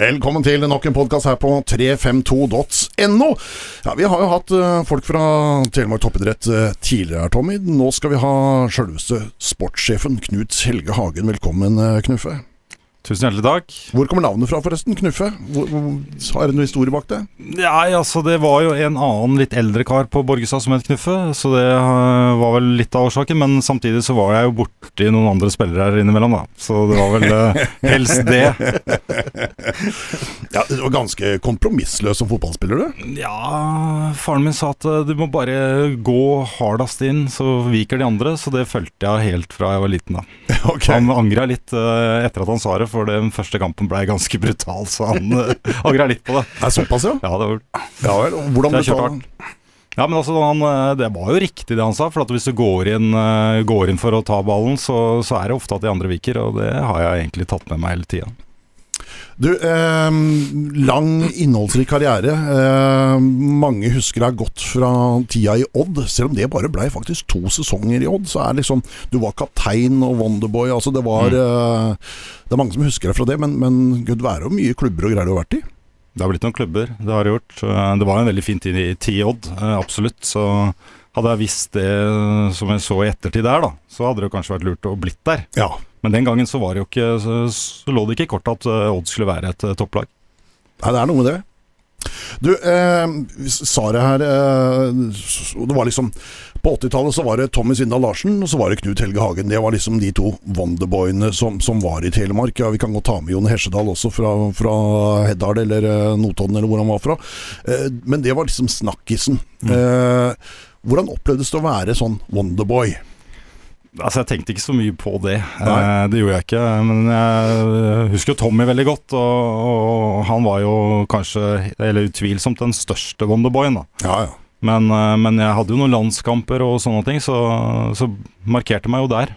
Velkommen til nok en podkast her på 352.no. Ja, vi har jo hatt uh, folk fra Telemark toppidrett uh, tidligere Tommy. Nå skal vi ha sjølveste sportssjefen Knut Helge Hagen. Velkommen, uh, Knuffe. Tusen hjertelig takk. Hvor kommer navnet fra, forresten? Knuffe? Hvor, hvor, har du noe historie bak det? Nei, altså Det var jo en annen litt eldre kar på Borgestad som het Knuffe, så det uh, var vel litt av årsaken. Men samtidig så var jeg jo borti noen andre spillere her innimellom, da. Så det var vel uh, helst det. ja, Du var ganske kompromissløs som fotballspiller, du? Ja, faren min sa at uh, du må bare gå hardest inn, så viker de andre. Så det fulgte jeg helt fra jeg var liten, da. Okay. Han angra litt etter at han sa det for den første kampen ble ganske brutal, så han uh, angra litt på det. Det er såpass, ja? Ja, det var ja vel. Hvordan brutal? Ja, men altså, han, eh, Det var jo riktig det han sa. For hvis du går inn, uh, går inn for å ta ballen, så, så, er det ofte at de andre viker. Og det har jeg egentlig tatt med meg hele tida. Du, eh, lang, innholdsrik karriere. Eh, mange husker deg godt fra tida i Odd. Selv om det bare blei faktisk to sesonger i Odd, så er liksom Du var kaptein og Wonderboy. Altså det var mm. eh, Det er mange som husker deg fra det, men, men gud være hvor mye klubber og greier du har vært i? Det har blitt noen klubber, det har det gjort. Eh, det var en veldig fin tid i, Odd, eh, absolutt. Så hadde jeg visst det som jeg så i ettertid der, da, så hadde det kanskje vært lurt å blitt der. Ja men den gangen så, var det ikke, så, lå det ikke i kortet at uh, Odd skulle være et uh, topplag. Nei, det er noe med det. Du, eh, sa det her eh, Det var liksom På 80-tallet så var det Tommy Svindal Larsen, og så var det Knut Helge Hagen. Det var liksom de to Wonderboyene som, som var i Telemark. Ja, Vi kan godt ta med Jon Hesjedal også, fra, fra Heddal eller eh, Notodden, eller hvor han var fra. Eh, men det var liksom snakkisen. Mm. Eh, hvordan opplevdes det å være sånn Wonderboy? Altså, Jeg tenkte ikke så mye på det. Eh, det gjorde jeg ikke. Men jeg husker Tommy veldig godt, og, og, han var jo kanskje, eller utvilsomt, den største Wonderboyen. da. Ja, ja. Men, eh, men, jeg hadde jo noen landskamper og sånne ting, så, så markerte meg jo der.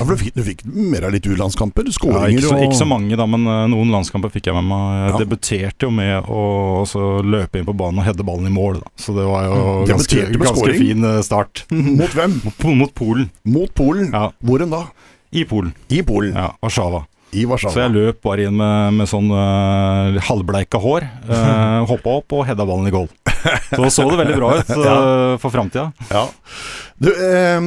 Ja, for du fikk, du fikk mer av litt U-landskamper? Ja, ikke, så, ikke så mange, da, men uh, noen landskamper fikk jeg med meg. Jeg ja. debuterte jo med å løpe inn på banen og heade ballen i mål, da. Så det var jo mm. ganske, ganske fin uh, start. mot hvem? Mot, mot Polen. Mot Polen? Ja. Hvor da? I Polen. I Polen? Ja, Warszawa. I Warszawa. Så jeg løp bare inn med, med sånn uh, halvbleika hår. Uh, Hoppa opp og heada ballen i goal. Så så det veldig bra ut uh, ja. for framtida. Ja. Du, eh,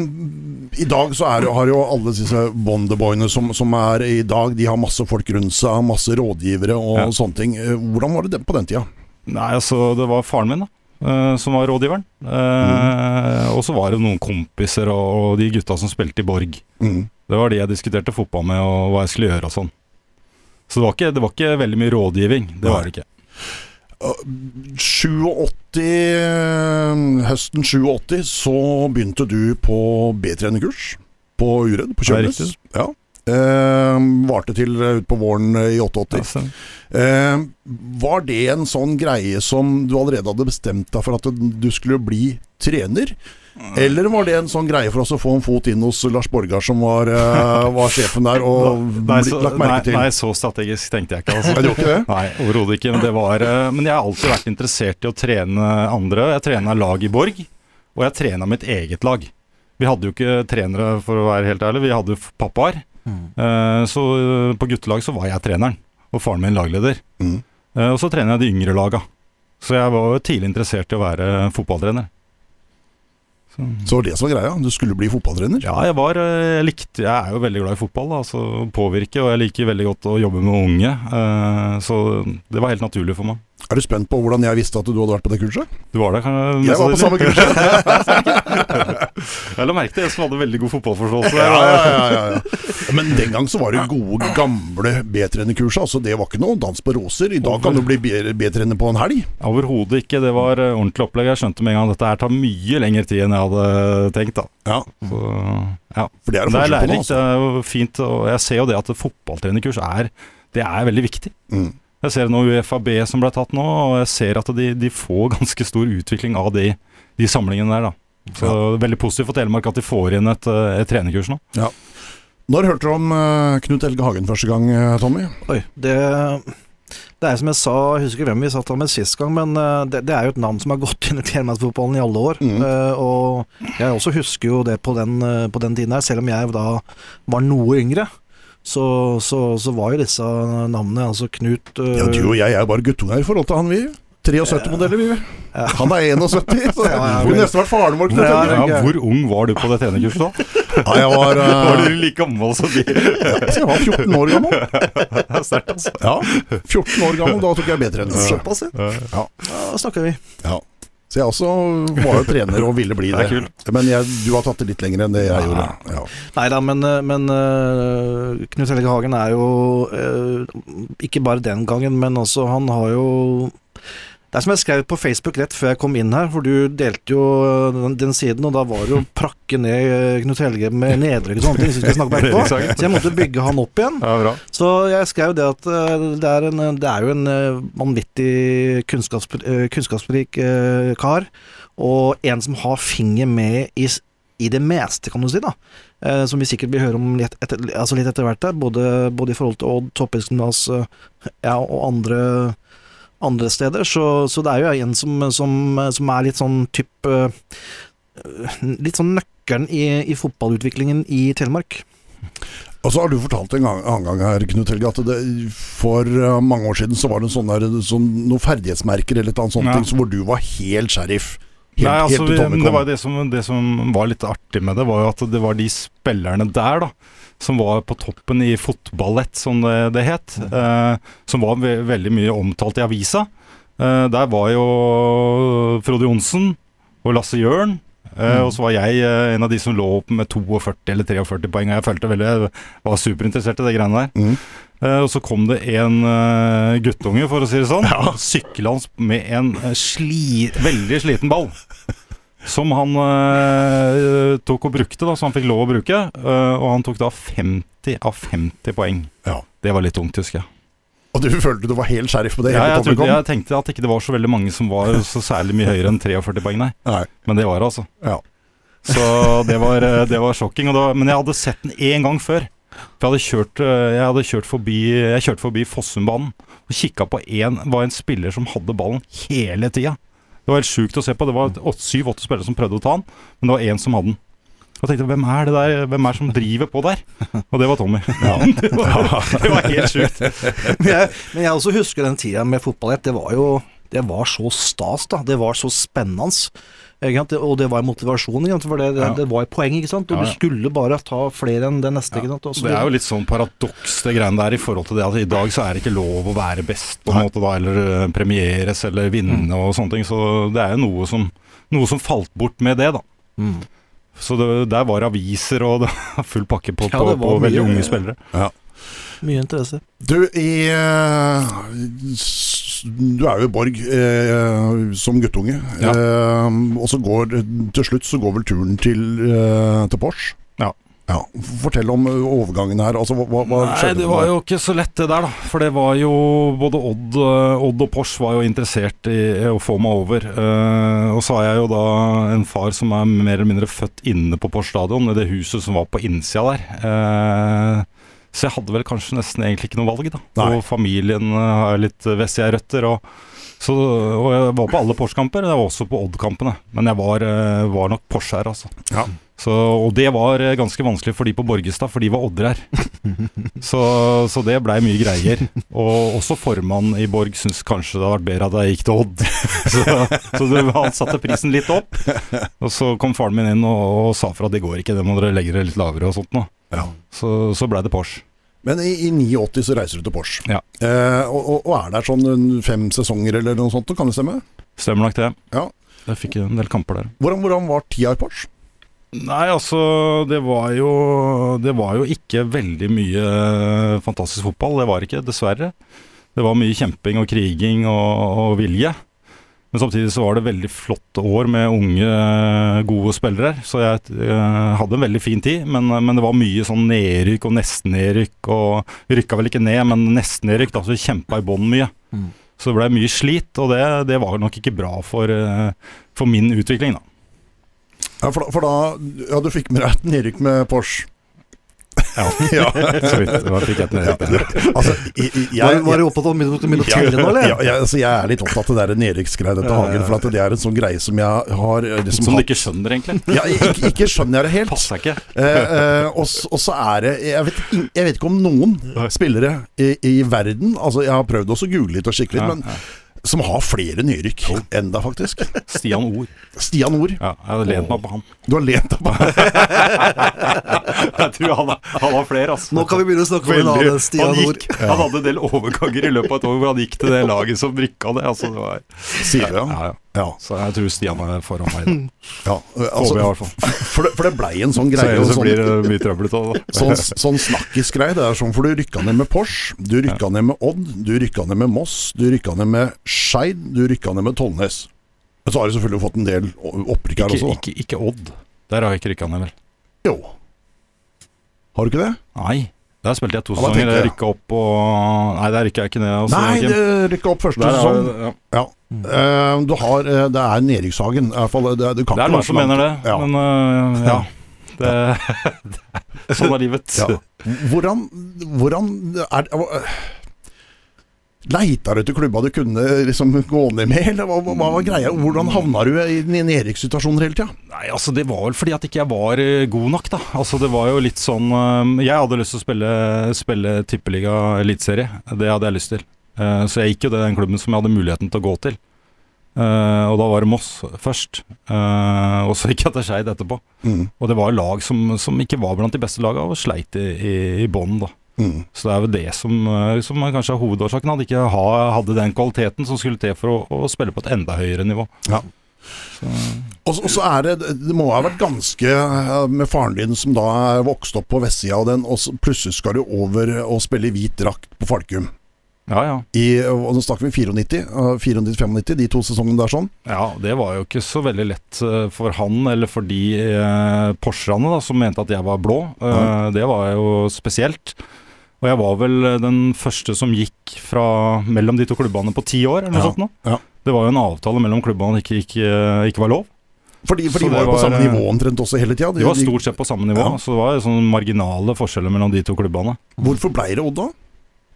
I dag så er, har jo alle disse Wonderboyene som, som, er i dag, de har masse folk rundt seg, masse rådgivere og ja. sånne ting. Hvordan var det på den tida? Nei, altså Det var faren min, da. Uh, som var rådgiveren. Uh, mm. Og så var det noen kompiser og, og, de gutta som spilte i Borg. Mm. Det var de jeg diskuterte fotball med, og hva jeg skulle gjøre og sånn. Så det var, ikke, det var ikke veldig mye rådgivning. Det var det ikke. 87, høsten 87 så begynte du på B-trenerkurs på Uredd, på Kjølnes. Ja, eh, varte til utpå våren i 88. Eh, var det en sånn greie som du allerede hadde bestemt deg for at du skulle bli trener? Eller var det en sånn greie for oss å få en fot inn hos Lars Borgar, som var, uh, var sjefen der, og nei, så, lagt merke til? Nei, så strategisk tenkte jeg ikke. Altså. Nei, ikke det? Nei, overhodet ikke. Men, det var, men jeg har alltid vært interessert i å trene andre. Jeg trena lag i Borg, og jeg trena mitt eget lag. Vi hadde jo ikke trenere, for å være helt ærlig. Vi hadde pappaer. Mm. Uh, så på guttelag så var jeg treneren, og faren min lagleder. Mm. og så trener jeg de yngre laga. Så jeg var jo tidlig interessert i å være fotballtrener. Så. så det som var greia? Du skulle bli fotballtrener? Ja, jeg var jeg eh, likte, Jeg er jo veldig glad i fotball, da, altså påvirke, og jeg liker veldig godt å jobbe med unge. Uh, så det var helt naturlig for meg. Er du spent på hvordan jeg visste at du hadde vært på det kurset? Du var der, kan Jeg Jeg var på samme kurset. jeg la merke til en som hadde veldig god fotballforståelse. Ja, ja, ja, ja, Men den gang så var det gode, gamle B-trenerkurset. Altså, det var ikke noe dans på roser. I dag kan du bli B-trener på en helg. Overhodet ikke. Det var eh, ordentlig opplegg. Jeg skjønte med en gang at dette her tar mye lengre tid enn jeg hadde tenkt. da. Ja. Så, ja. For det er, det er lærerikt. Det er jo fint. Og jeg ser jo det at fotballtrenerkurs er, det er veldig viktig. Mm. Jeg ser nå UFAB som ble tatt nå, og jeg ser at de, de får ganske stor utvikling av de, de samlingene der. da. Så ja. Veldig positivt for Telemark at de får inn et, eh, et trenerkurs nå. Ja. Når hørte du om uh, Knut Helge Hagen første gang, eh, Tommy? Oi, det, det er som jeg sa, jeg husker hvem vi satt med sist gang, men det, det, er jo et navn som har gått inn i telemarksfotballen i alle år. Mm. Uh, og jeg også husker jo det på den, på den tiden her, selv om jeg da var noe yngre. Så, så, så var jo disse navnene, altså Knut uh, Ja, du og jeg er bare guttunger i forhold til han, vi. 73-modeller, vi. Ja. Han er 71, så Ja, ja, skulle nesten vært faren vår. Ja, Ja, hvor ung var du på det trenerkurset da? Ja, jeg var, uh... Var du like gammel som de? jeg var 14 år gammel. Det er sterkt, altså. Ja, 14 år gammel, da tok jeg B-trener. Såpass, ja. Ja. Da snakker vi. Ja. Så jeg også var jo trener og ville bli Det det. Men jeg, du har tatt det litt lenger enn det jeg gjorde. Ja. Nei da, men, eh, men uh, Knut Helge Hagen er jo eh, Ikke bare den gangen, men også han har jo det er som jeg skrev på Facebook rett før jeg kom inn her, for du delte jo den, den siden, og da var det jo prakke ned eh, Knut Helge med nedrykk og sånne ting, så. Så jeg måtte bygge han opp igjen. Ja. Så jeg skrev det at eh, det er, en, det er jo en eh, vanvittig kunnskaps, kunnskapsrik kar, og en som har finger med i, i det meste, kan du si, da. Eh, som vi sikkert vil høre om litt etter, altså litt etter hvert der, både, både i forhold til Odd, Toppidrettsgymnas eh, ja, og andre, andre steder. Så, så det er jo en som, som, som er litt sånn type eh, Litt sånn nøkkelen i, i fotballutviklingen i Telemark. Og så har du fortalt en gang, annen gang her, Knut Helge, at det, for eh, mange år siden så var det en sånn der, sånn, noen ferdighetsmerker eller et annet sånt Ja. ting, så hvor du var helt sheriff. Helt, Nei, altså, helt det var det som, det som var litt artig med det, var jo at det var de spillerne der, da. Som var på toppen i fotballett, som det, det het. Eh, som var ve veldig mye omtalt i avisa. Eh, der var jo Frode Johnsen og Lasse Jørn. Eh, Mm. Og så var jeg eh, en av de som lå opp med 42 eller 43 poeng. Og jeg følte veldig, jeg var superinteressert i de greiene der. Mm. Eh, og så kom det en guttunge, for å si det sånn. ja. syklende med en sli, veldig sliten ball. Som han eh, tok og brukte, da, så han fikk lov å bruke. Eh, og han tok da 50 av 50 poeng. Ja. Det var litt tungt, husker jeg. Og du følte du var helt sheriff på det? Ja, jeg, trodde, jeg tenkte at ikke det var så veldig mange som var så særlig mye høyere enn 43 poeng, nei. Nei. Men det var det, altså. Ja. Så det var, eh, det var sjokking. Og da, men jeg hadde sett den én gang før. For jeg hadde kjørt, eh, jeg hadde kjørt forbi Jeg kjørte forbi Fossumbanen og kikka på en, var en spiller som hadde ballen hele tida. Det var helt sjukt å se på. Det var syv-åtte spillere som prøvde å ta den, men det var én som hadde den. Og tenkte, hvem er det der, hvem er det som driver på der? Og det var Tommy. det, var, det var helt sjukt. men, jeg, men jeg også husker den tida med fotballrett. Det var jo Det var så stas, da. Det var så spennende. Og det var motivasjonen, for det, det, det var et poeng. ikke sant? Og du skulle bare ta flere enn det neste. ikke sant? Også Det er jo litt sånn paradoks det greiene der i forhold til det at i dag så er det ikke lov å være best på en måte da, eller eh, premieres eller vinne og sånne ting. Så det er jo noe som, noe som falt bort med det, da. Mm. Så det, der var aviser og det var full pakke på, Ja, på, på veldig unge spillere. Mye interesse. Du, i eh, s- Du er jo i Borg eh, som guttunge. Ja. Eh, og så går til slutt så går vel turen til, eh, til Porsche. Ja. ja. Fortell om eh, overgangen her. Altså, hva, hva, Nei, skjedde? det var jo ikke så lett det der, da. For det var jo både Odd, eh, Odd og Porsche var jo interessert i å få meg over. Eh, og så har jeg jo da en far som er mer eller mindre født inne på Porsche stadion, i det huset som var på innsida der. Eh, så jeg hadde vel kanskje nesten egentlig ikke noe valg, da. Nei. Og familien eh, har litt vestlige røtter. Og, og jeg var på alle Porsche-kamper, jeg var også på Odd-kampene. Men jeg var, eh, var nok Porsche her, altså. Ja. Så, og det var eh, ganske vanskelig for de på Borgestad, for de var Odder her. Så, så det blei mye greier. Og også formannen i Borg syntes kanskje det hadde vært bedre at jeg gikk til Odd. Så, så det, han satte prisen litt opp. Og så kom faren min inn og, og sa fra at det går ikke, det må dere legge det litt lavere og sånt nå. Ja. Så, så blei det Porsche. Men i, i 89 så reiser du til Porsche. Ja. Eh, og, og, og er der sånn fem sesonger eller noe sånt, kan det stemme? Stemmer nok det. Ja. Jeg fikk en del kamper der. Hvordan, hvordan var tida i Porsche? Nei, altså det var jo Det var jo ikke veldig mye eh, fantastisk fotball. Det var ikke, dessverre. Det var mye kjemping og kriging og, og vilje. Men samtidig så var det veldig flotte år med unge, gode spillere. Så jeg eh, hadde en veldig fin tid, men, men det var mye sånn nedrykk og nesten-nedrykk. Og vi rykka vel ikke ned, men nesten-nedrykk, da, så vi kjempa i bånn mye. Mm. Så det blei mye slit, og det, det var nok ikke bra for, eh, for min utvikling, da. Ja, for da, for da Ja, du fikk med deg et nedrykk med Porsche. Ja, så vidt. Da fikk jeg nedrykk der. Altså, jeg, jeg, Var, du opptatt av Milotelle nå, eller? ja, altså, jeg er litt opptatt av det der nedrykksgreiene til Hagen, for at det er en sånn greie som jeg har liksom Som du ikke skjønner, egentlig. ja, ikke, ikke skjønner jeg det helt. Passer ikke. Eh, eh, og, så er det jeg vet, jeg vet ikke om noen spillere i, i verden Altså Jeg har prøvd også å google litt og skikke litt, Ja, men ja. Som har flere nyrykk enn deg, faktisk. Stian Ord. Stian Ord. Ja, jeg har lent meg på han. Du har lent deg på han? Jeg tror han, han har flere, altså. Nå kan vi begynne å snakke om en annen Stian han, han hadde en del overganger i løpet av et år hvor han gikk til det laget som rykka ned. Altså, det var, Sier du, ja? ja, ja. Ja. Så jeg tror Stian er foran meg. da. ja. altså, jeg i Altså, fall. for, det, for det blei en sånn greie. så sånn- blir det mye trøbbel av det. Sånn, sånn snakkisgreie. Det er sånn for du rykka ned med Porsche, du rykka ned med Odd, du rykka ned med Moss, du rykka ned med Skeid, du rykka ned med Tollnes. Men så har du selvfølgelig fått en del opprykk her også. ikke, ikke Odd. Der har jeg ikke rykka ned, vel. Jo. Har du ikke det? Nei. Der spilte jeg to sesonger. tenker Jeg jeg? rykka opp og Nei, der rykka jeg ikke ned. Altså, Nei, det rykka opp første sesong. ja. Ja. Eh, du har eh, Det er Nerikshagen. I hvert fall, det, det kan Det er noen som mener det, Ja. men uh, ja. Det, sånn er livet. Ja. Hvordan, hvordan er Leita du etter klubba du kunne liksom gå ned med, eller hva, hva var greia? Hvordan havna du i nedrykkssituasjoner hele tida? Nei, altså Det var vel fordi at ikke jeg var eh, god nok, da. Altså Det var jo litt sånn eh, Jeg hadde lyst til å spille, spille tippeliga eliteserie. Det hadde jeg lyst til. Eh, så jeg gikk jo til den klubben som jeg hadde muligheten til å gå til. Eh, og da var det Moss først. Eh, og så gikk jeg til Skeid etterpå. Mm. Og det var lag som, som ikke var blant de beste laga, og sleit i, i, i bånn, da. Mm. Så det er vel det som, som kanskje er hovedårsaken. At de ikke ha, hadde den kvaliteten som skulle til for å, å spille på et enda høyere nivå. Ja. Så, Og så- og så er det Det må ha vært ganske med faren din som da vokste opp på vestsida av den, og plutselig skal du over og spille i hvit drakt på Falkum. Ja, ja. I, og nå snakker vi 94, eh, 94-95, de to sesongene der sånn. Ja, det var jo ikke så veldig lett eh, for han eller for de eh, Porscherne da, som mente at jeg var blå. Eh, Det var jo spesielt. Og jeg var vel eh, den første som gikk fra mellom de to klubbene på ti år, eller noe Ja, sånt. noe. ja. Det var jo en avtale mellom klubbene ikke, ikke, ikke var lov. For de, for de var jo på samme eh, nivå omtrent også hele tida. De var stort sett på samme nivå, Ja. så det var jo sånne marginale forskjeller mellom de to klubbene. Hvorfor blei det Odd da?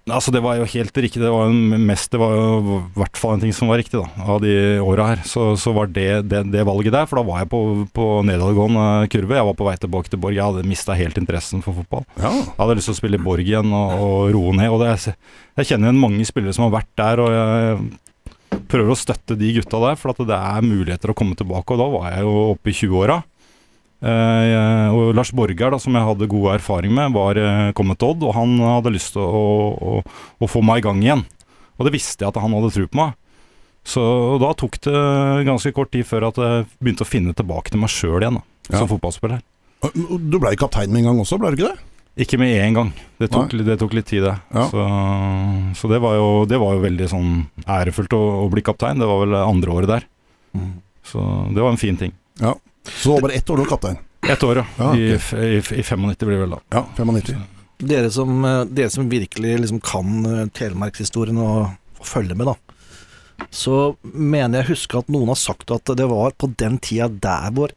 Altså Det var jo helt riktig. Det var mest Det var jo i hvert fall en ting som var riktig, da. Av de åra her. Så, så var det, det det valget der. For da var jeg på, på nedadgående kurve. Jeg var på vei tilbake til Borg. Jeg hadde mista helt interessen for fotball. Ja. Jeg hadde lyst til å spille i Borg igjen og, og roe ned. Og det, jeg kjenner igjen mange spillere som har vært der, og jeg prøver å støtte de gutta der. For at det er muligheter å komme tilbake. Og da var jeg jo oppe i 20-åra. Eh, og Lars Borgar, da, som jeg hadde god erfaring med, var eh, kommet til Odd, og han hadde lyst til å, å, å få meg i gang igjen. Og det visste jeg at han hadde tro på meg. Så da tok det ganske kort tid før at jeg begynte å finne tilbake til meg sjøl igjen, da, Ja. som fotballspiller. Du blei kaptein med en gang også, ble du ikke det? Ikke med en gang. Det tok, det tok litt tid, det. Ja. Så, så det, var jo, det var jo veldig sånn ærefullt å, å bli kaptein. Det var vel andre året der. Så det var en fin ting. Så var bare ett år du var kaptein. Ett år, ja. Ja, I, ok. i, I 95 blir det vel da. Ja, 95. Dere som, eh, dere som virkelig liksom kan eh, Telemarkshistorien og, og følger med, da. Så mener jeg husker at noen har sagt at det var på den tida der hvor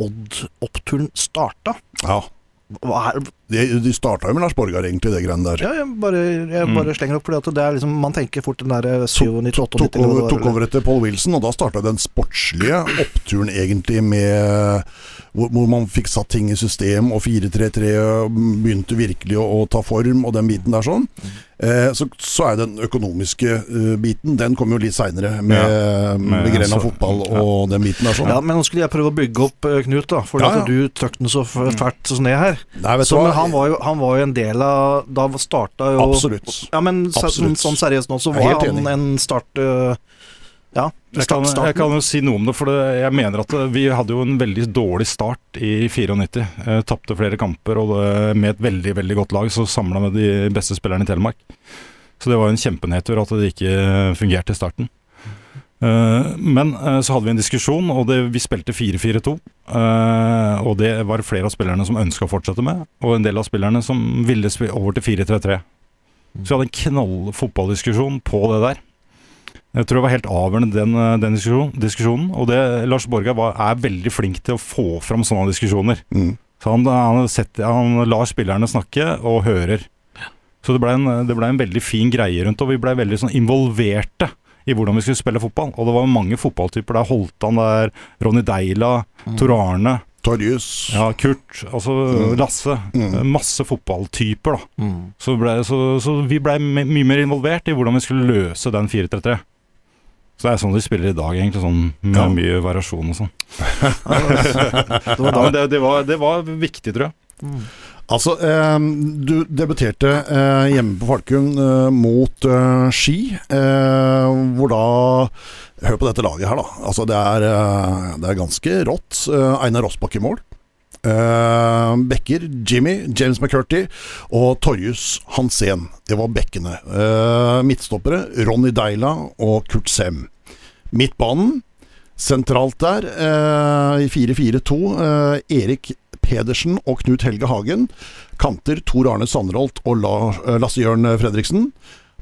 Odd-oppturen starta. Ja. De, de starta jo med Lars Borgar, egentlig, det greiene der. ja, jeg bare, jeg Mm. slenger opp fordi det er liksom Man tenker fort den der Tok, 97, tok, 98 tok, over, tok over etter Paul Wilson, og da starta den sportslige oppturen, egentlig, med hvor, hvor man fikk satt ting i system, og 4-3-3 begynte virkelig å, å ta form, og den biten der sånn. Eh, så, så er den økonomiske uh, biten, den kommer jo litt seinere, med, Ja, med, med- Grena så- fotball ja. og den biten der sånn. Ja, men nå skulle jeg prøve å bygge opp uh, Knut, da. For Ja, ja. du trakk den så f- fælt sånn ned her. Nei, Så, men han var, jo, han var jo en del av Da starta jo Absolutt. Ja, men Absolutt. sånn seriøst nå, så var han enig. en start øh, Ja, Jeg kan, jeg kan jo si noe om det, for jeg mener at vi hadde jo en veldig dårlig start i 94. Eh, Tapte flere kamper, og det, med et veldig veldig godt lag så samla med de beste spillerne i Telemark. Så det var en kjempenedtur at det ikke fungerte i starten. Eh, men eh, så hadde vi en diskusjon, og det, vi spilte 4-4-2. eh, og det var flere av spillerne som ønska å fortsette med, og en del av spillerne som ville spille over til 4-3-3. Så vi hadde en knall fotballdiskusjon på det der. Jeg tror det var helt avgjørende den, eh, den diskusjon, diskusjonen. Og det, Lars Borga var, er veldig flink til å få fram sånne diskusjoner. Mm. Så han, han, setter, han lar spillerne snakke og hører. Så det ble, en, ble en veldig fin greie rundt, og vi ble veldig sånn involverte i hvordan vi skulle spille fotball. Og det var mange fotballtyper der. Holtan der, Ronny Deila, mm. Tor Arne. Torjus. Ja, Kurt. Altså mm. Lasse. Mm. Masse fotballtyper, da. Mm. Så, ble, så, så, vi blei mye mer involvert i hvordan vi skulle løse den 4-3-3. Så det er sånn de spiller i dag, egentlig. Sånn med ja. mye variasjon og sånn. det, var, ja, det, det, var, det var viktig, tror jeg. Mm. Altså, eh, du debuterte eh, hjemme på Falkun eh, mot eh, Ski, eh, hvor da Hør på dette laget her, da. Altså, det er, eh, det er ganske rått. Einar Rossbakk i mål. Bekker, Jimmy, James McCurty og Torjus Hansen. Det var bekkene. midtstoppere, Ronny Deila og Kurt Sem. Midtbanen, sentralt der, i 4-4-2, Erik Pedersen og Knut Helge Hagen. Kanter Tor Arne Sandrolt og eh, Lasse Jørn Fredriksen.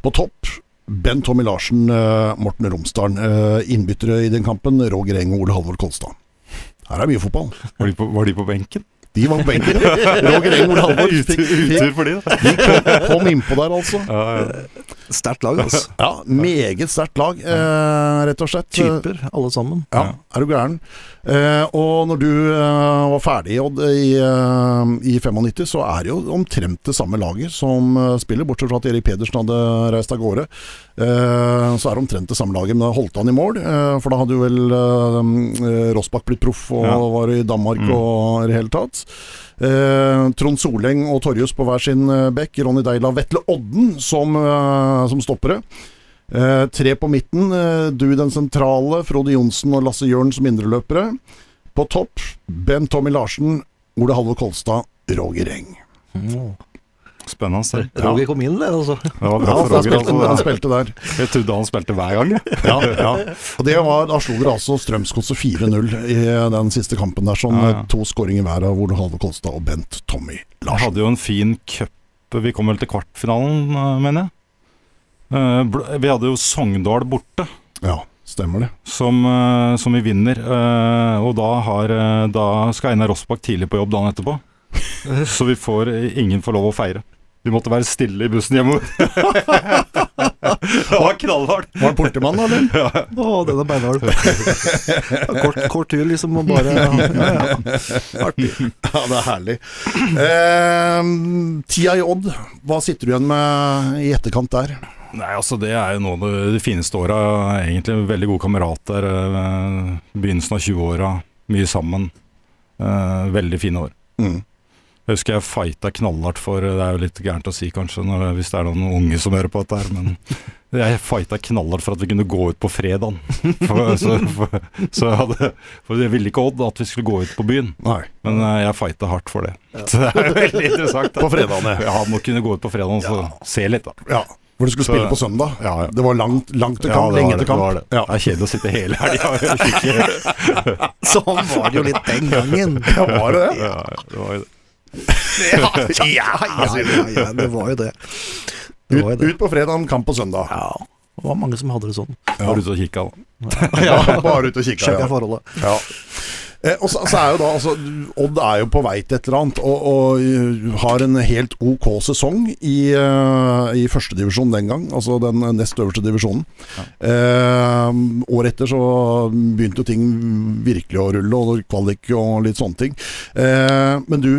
På topp Ben Tommy Larsen, eh, Morten Romsdalen. Eh, innbyttere i den kampen Roger Eng og Ole Halvor Kolstad. Her er mye fotball. Var de på, var de på benken? De var på benken. Roger Eng og Ole Halvor Utur for de, da. De kom, kom innpå der, altså. Ja, ja. Sterkt lag, altså. Ja, meget sterkt lag, eh, rett og slett. Typer, alle sammen. Ja, er du gæren. Eh, og når du eh, var ferdig Odd, i, eh, i 95, så er det jo omtrent det samme laget som spiller, bortsett fra at Erik Pedersen hadde reist av gårde. Eh, så er det omtrent det samme laget, men da holdt han i mål. for da hadde jo vel Rossbakk blitt proff og ja. var i Danmark mm. og i det hele tatt. Eh, Trond Soleng og Torjus på hver sin bekk. Ronny Deila Vetle Odden som, som stoppere. Eh, tre på midten, eh, du den sentrale, Frode Johnsen og Lasse Jørn som indreløpere. På topp, Ben Tommy Larsen, Ole Halvor Kolstad, Roger Eng. Mm. Spennende. Ja. Roger kom inn der, altså. Ja, ja han, spilte, han, spilte, der. Jeg trodde han spilte hver gang, jeg. ja, ja. Og det var, Da slo dere altså Strømsgodset 4-0 i den siste kampen der, sånn, ja, to skåringer hver av Ole Halvor Kolstad og Bent Tommy Larsen. Jeg hadde jo en fin cup. Vi kom vel til kvartfinalen, eh, mener jeg. Uh, vi hadde jo Sogndal borte. Ja, stemmer det. Som, uh, som vi vinner. Uh, og da, har, da skal Einar Rossbakk tidlig på jobb dagen etterpå. Så vi får ingen får lov å feire. Vi måtte være stille i bussen hjemover. det var knallhardt. Var han politimann, eller? Ja. Å, den er beinhard. kort, kort tur, liksom, og bare ja, ja. Artig. Ja, det er herlig. Eh, tida i Odd, hva sitter du igjen med i etterkant der? Nei, altså Det er jo noe av de fineste åra. Egentlig veldig gode kamerater. Eh, begynnelsen av 20-åra, mye sammen. Eh, veldig fine år. Mm. Jeg husker jeg fighta knallhardt for Det er jo litt gærent å si kanskje når, hvis det er noen unge som hører på dette her, men jeg fighta knallhardt for at vi kunne gå ut på fredagen. For, så, for, så jeg hadde, for jeg ville ikke Odd at vi skulle gå ut på byen, Nei. men eh, jeg fighta hardt for det. Ja. Så det er jo veldig interessant. Da. På fredagen, ja. må kunne gå ut på fredagen og ja. se litt, da. Ja. Hvor du skulle spille på søndag. Ja, ja. Det var langt, langt til kamp, ja, lenge til kamp. Det, det. Ja. det er kjedelig å sitte hele helga Sånn var det jo litt den gangen. Ja, var det det? Ja, det var jo det. ja, ja, ja, det var jo det. det, var jo det. Ut, ut, på fredag, kamp på søndag. Ja, det var mange som hadde det sånn. Bare ute og kikka, da. ja, bare ute og kikka. Sjekka forholdet. Ja. Eh, og så, så, er jo da, altså, Odd er jo på vei til et eller annet, og, og har en helt ok sesong i, uh, i førstedivisjon den gang. Altså den nest øverste divisjonen. Ja. Eh, året etter så begynte jo ting virkelig å rulle, og kvalik og litt sånne ting. Eh, men du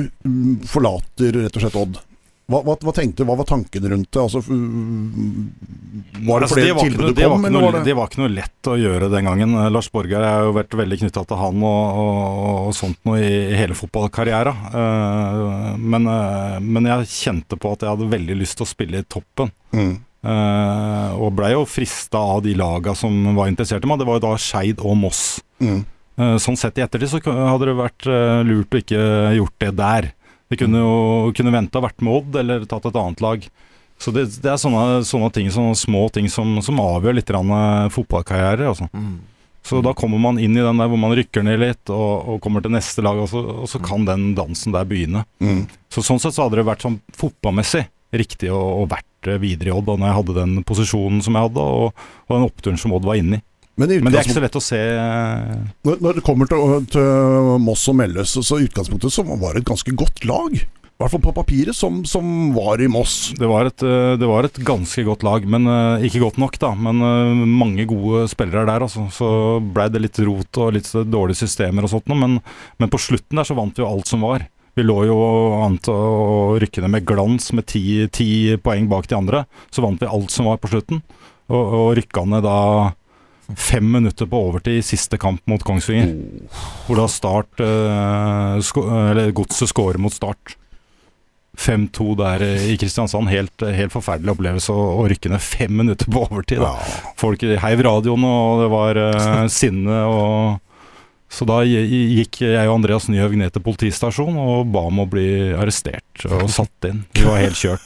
forlater rett og slett Odd. Hva, hva, hva, tenkte du, hva var tankene rundt det? Altså, var det altså, tilbudet kom? Noe, det? det? var ikke noe lett å gjøre den gangen. Eh, Lars Borgar har jo vært veldig knytta til han og, og, og, sånt noe i, i hele fotballkarrieren. Uh, men, uh, men, jeg kjente på at jeg hadde veldig lyst til å spille i toppen. Mm. Uh, og blei jo frista av de laga som var interessert i meg. Det var jo da Skeid og Moss. Mm. sånn sett i ettertid så hadde det vært lurt å ikke gjort det der. Vi kunne jo kunne venta vært med Odd, eller tatt et annet lag. Så det, det er sånne, sånne, ting, sånne små ting som, som avgjør litt fotballkarriere. fotballkarrierer. Altså. Mm. Så da kommer man inn i den der hvor man rykker ned litt og, og kommer til neste lag, og så, og så, kan den dansen der begynne. Mm. Så Sånn sett så hadde det vært sånn fotballmessig riktig å, å vært videre i Odd da når jeg hadde den posisjonen som jeg hadde, og, og den oppturen som Odd var inne i. Men, Men, det er ikke så lett å se eh, Når, når det kommer til, til Moss og Melløs, så i utgangspunktet så var det et ganske godt lag. I hvert fall på papiret, som, som var i Moss. Det var, et, eh, det var, et, ganske godt lag, men ikke godt nok, da. Men mange gode spillere der, altså. Så blei det litt rot og litt dårlige systemer og sånt men, men, på slutten der så vant vi jo alt som var. Vi lå jo an til å rykke ned med glans med ti, ti poeng bak de andre. Så vant vi alt som var på slutten, og, og rykka ned da Fem minutter på overtid i siste kamp mot Kongsvinger. Hvor da Start uh, Eller Godset scorer mot Start. 5-2 der i Kristiansand. Helt, helt forferdelig opplevelse å, å, rykke ned fem minutter på overtid. Da. Folk heiv radioen, og det var uh, sinne og så da gikk jeg og Andreas Nyhaug ned til politistasjonen og ba om å bli arrestert og satt inn. Vi var helt kjørt.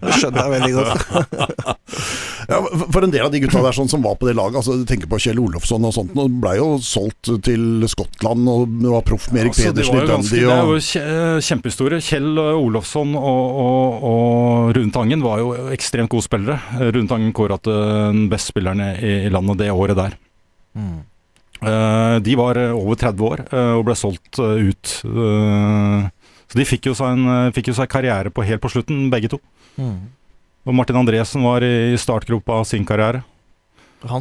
det skjønner jeg veldig godt. ja, for en del av de gutta der sånn, som var på det laget, altså, du tenker på Kjell Olofsson og sånt, og ble jo solgt til Skottland og var proff med Erik altså, Pedersen i Dundee. Det er jo kjempehistorie. Kjell Olofsson og, og, og Rune Tangen var jo ekstremt gode spillere. Rune Tangen kåra til den beste spilleren i, i landet det året der. Mm. Uh, de var eh, over 30 år uh, og ble solgt ut. så de fikk jo, seg en, fikk jo seg karriere på helt på slutten, begge to. Mm. Og Martin Andresen var i startgropa av sin karriere.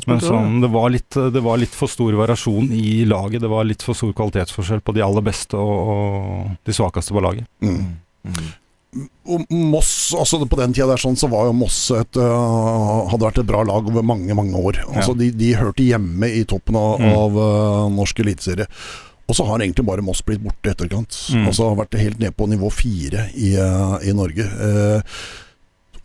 Men sånn, det, var litt, det, var litt, for stor variasjon i laget. Det var litt for stor kvalitetsforskjell på de aller beste og, og de svakeste på laget. Mm. Mm og Moss, altså på den tida der sånn, så var jo Moss et, uh, hadde vært et bra lag over mange mange år. Altså de, de, hørte hjemme i toppen av, mm. av uh, norsk eliteserie. Og så har egentlig bare Moss blitt borte i etterkant. Mm. Altså har vært helt ned på nivå fire i, uh, i Norge.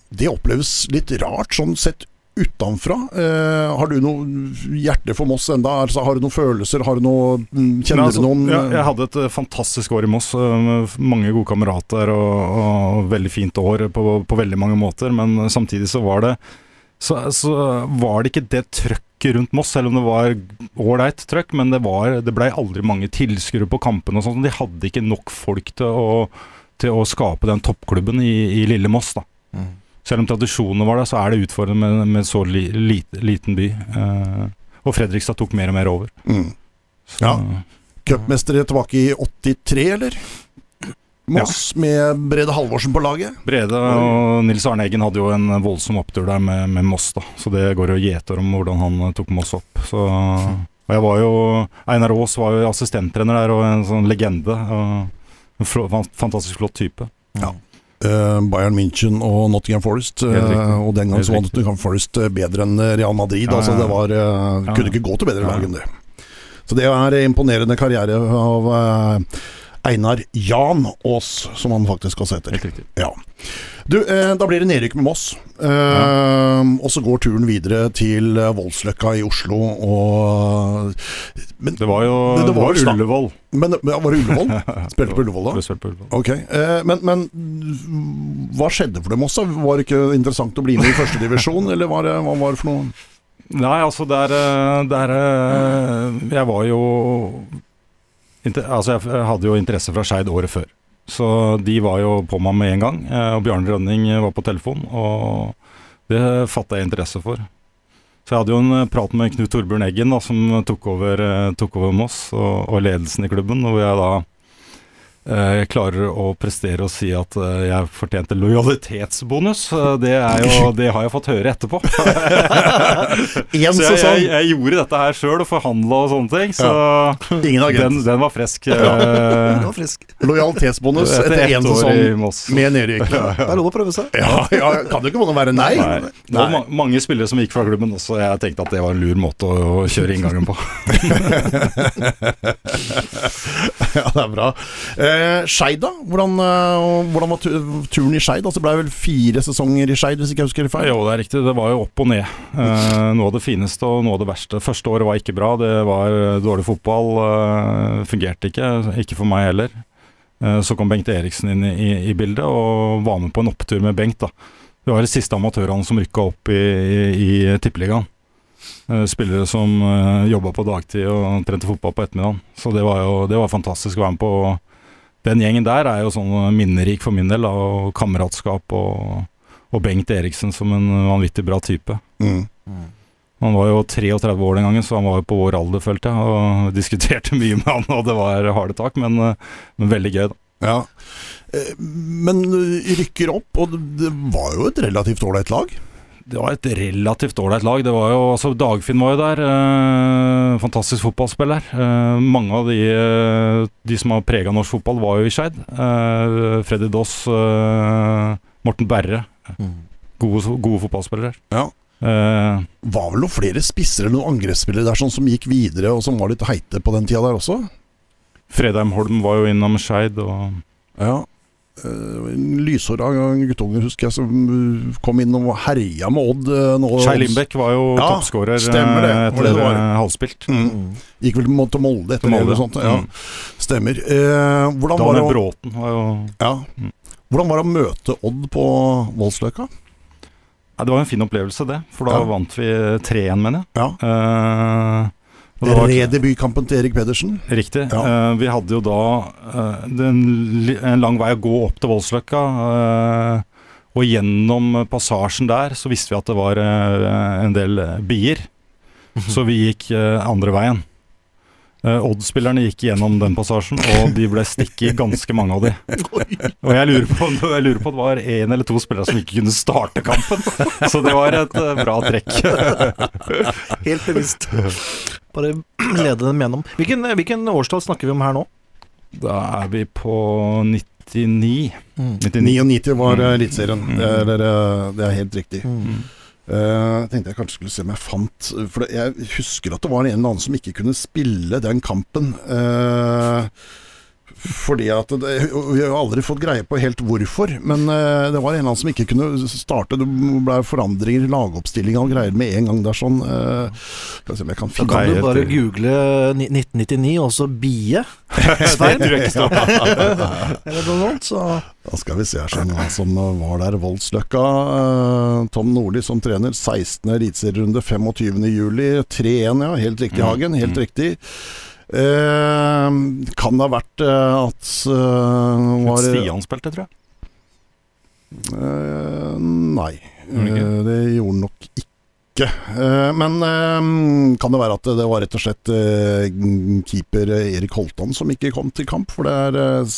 det oppleves litt rart sånn sett utenfra. Eh, har du noe hjerte for Moss enda? Altså, har du noen følelser? Har du noe, mm, kjenner altså, du noen jeg, jeg, hadde et eh, fantastisk år i Moss. Med mange gode kamerater og, og veldig fint år på, på, veldig mange måter. Men samtidig så var det så, så var det ikke det trøkket rundt Moss, selv om det var ålreit trøkk. Men det, var, det blei aldri mange tilskuere på kampene og sånn. De hadde ikke nok folk til å, til å skape den toppklubben i, i lille Moss. da. Mm. Selv om tradisjonene var der, så er det utfordrende med, med så li, lite, liten by. Eh, og Fredrikstad tok mer og mer over. Mm. Så, ja. Cupmestere tilbake i 83, eller? Moss ja. med Brede Halvorsen på laget? Brede og Nils Arne Eggen hadde jo en voldsom opptur der med, med Moss, da. Så det går jo gjeter om hvordan han tok Moss opp. Så, og jeg var jo Einar Aas var jo assistenttrener der, og en sånn legende. Og en fantastisk flott type. Ja. Uh, Bayern München og Nottingham Forest. Uh, og den gang så var Nottingham Forest eh, bedre enn Real Madrid. Altså det var, kunne ikke gå til bedre lag enn det. Så det er imponerende karriere av Einar Jan Aas, som han faktisk også heter. Helt riktig. Ja. Du, eh, da blir det nedrykk med Moss. Eh, ja. Og så går turen videre til eh, Voldsløkka i Oslo og men, Det var jo det, det var, var Ullevål. Men, ja, var det Ullevål? Spilte på Ullevål da? På Ullevål. Ok, eh, men, men, hva skjedde for dem også? Var det ikke interessant å bli med i førstedivisjon, eller var det, hva var det for noe? Nei, altså der, eh, der Jeg var jo Altså, jeg hadde jo interesse fra Skeid året før. Så de var jo på meg med en gang. Eh, og Bjarne Rønning var på telefon, og det fatta jeg interesse for. Så jeg hadde jo en prat med Knut Torbjørn Eggen, da, som tok over, eh, tok over Moss og, og ledelsen i klubben. Hvor jeg da Eh, jeg klarer å prestere og si at eh, jeg fortjente lojalitetsbonus. Eh, det, jo, det har jeg fått høre etterpå. så jeg, jeg, jeg, gjorde dette her sjøl og forhandla og sånne ting. Så ja. den, den, var frisk. Ja. var frisk. Lojalitetsbonus etter, etter én sesong med nedrykk. Det er lov å prøve seg. Ja, ja, kan det ikke være nei? nei. Det var ma mange spillere som gikk fra klubben også. Jeg tenkte at det var en lur måte å, å kjøre inngangen på. ja, det er bra. Eh, Eh, Skeid, da? Hvordan, eh, hvordan, var turen i Skeid? Altså, det ble vel fire sesonger i Skeid, hvis ikke jeg husker feil? Jo, det er riktig. Det var jo opp og ned. Eh, noe av det fineste og noe av det verste. Første året var ikke bra. Det var dårlig fotball. Eh, fungerte ikke. Ikke for meg heller. Eh, så kom Bengt Eriksen inn i, i, bildet og var med på en opptur med Bengt. da. Det var de siste amatørene som rykka opp i, i, i Tippeligaen. Eh, spillere som uh, jobba på dagtid og trente fotball på ettermiddagen. Så det var jo det var fantastisk å være med på den gjengen der er jo sånn minnerik for min del, og kameratskap og, og, Bengt Eriksen som en vanvittig bra type. Mm. Han var jo 33 år den gangen, så han var jo på vår alder, følte jeg. Og diskuterte mye med han, og det var harde tak, men, men veldig gøy, da. Ja. Eh, Men rykker opp, og det- det var jo et relativt ålreit lag. Det var et relativt ålreit lag. Det var jo, altså Dagfinn var jo der. Eh, fantastisk fotballspiller. Eh, mange av de, eh, de som har prega norsk fotball, var jo i Skeid. Eh, Freddy Doss, eh, Morten Berre. Gode, gode fotballspillere. Ja. Eh, Var vel noen flere spisser eller noen angrepsspillere der sånn som gikk videre, og som var litt heite på den tida der også? Fredheim Holm var jo innom Skeid. og Ja. Uh, Lyshåra guttunger husker jeg som eh, kom inn og herja med Odd. eh, nå. Lindbekk var jo Ja, toppskårer eh, etter det var? eh, halvspilt. Mm. Gikk vel til Molde etter det eller sånt. Ja. Mm. Stemmer. Eh, hvordan, var det, å- Bråten var jo ja. Mm. hvordan var det å møte Odd på Voldsløkka? Det var en fin opplevelse, det. For da vant vi 3-1, mener jeg. Ja. Eh, Redebutkampen til Erik Pedersen. Riktig. Ja. Uh, vi hadde jo da uh, er en, en lang vei å gå opp til Voldsløkka. Uh, og gjennom passasjen der så visste vi at det var eh, en del eh, bier. Så vi gikk eh, andre veien. Odd-spillerne gikk gjennom den passasjen, og de ble stikket, ganske mange av de. Og jeg lurer, på, om- jeg lurer på at det var én eller to spillere som ikke kunne starte kampen. Så det var et eh, bra trekk. Helt bevisst. Bare lede dem gjennom. Hvilken, hvilken årstall snakker vi om her nå? Da er vi på 99. 99. 99 var Mm. uh, Eliteserien. Mm. Det, er, eh, det er helt riktig. Mm. Uh, Jeg tenkte jeg kanskje skulle se om jeg fant For jeg husker at det var en eller annen som ikke kunne spille den kampen. Eh, fordi at det, Vi har aldri fått greie på helt hvorfor, men eh, det var en eller annen som ikke kunne starte. Det ble forandringer i lagoppstillinga og greier med en gang der sånn. eh, Skal vi se om jeg kan Da kan du bare google 1999, og så bie. Det Svein? tror jeg ikke står. Eller noe sånt. Så Da skal vi se her sånn, hva som var der. Voldsløkka. eh, Tom Nordli som trener. 16. eliteserierunde 25. juli. 3-1, ja. Helt riktig, Hagen. Helt mm. riktig. Eh, kan det ha vært eh, at eh, var, Stian spilte, tror jeg. Eh, nei, det? Eh, det gjorde han nok ikke. Eh, men eh, kan det være at det var rett og slett eh, keeper Erik Holtan som ikke kom til kamp? For det er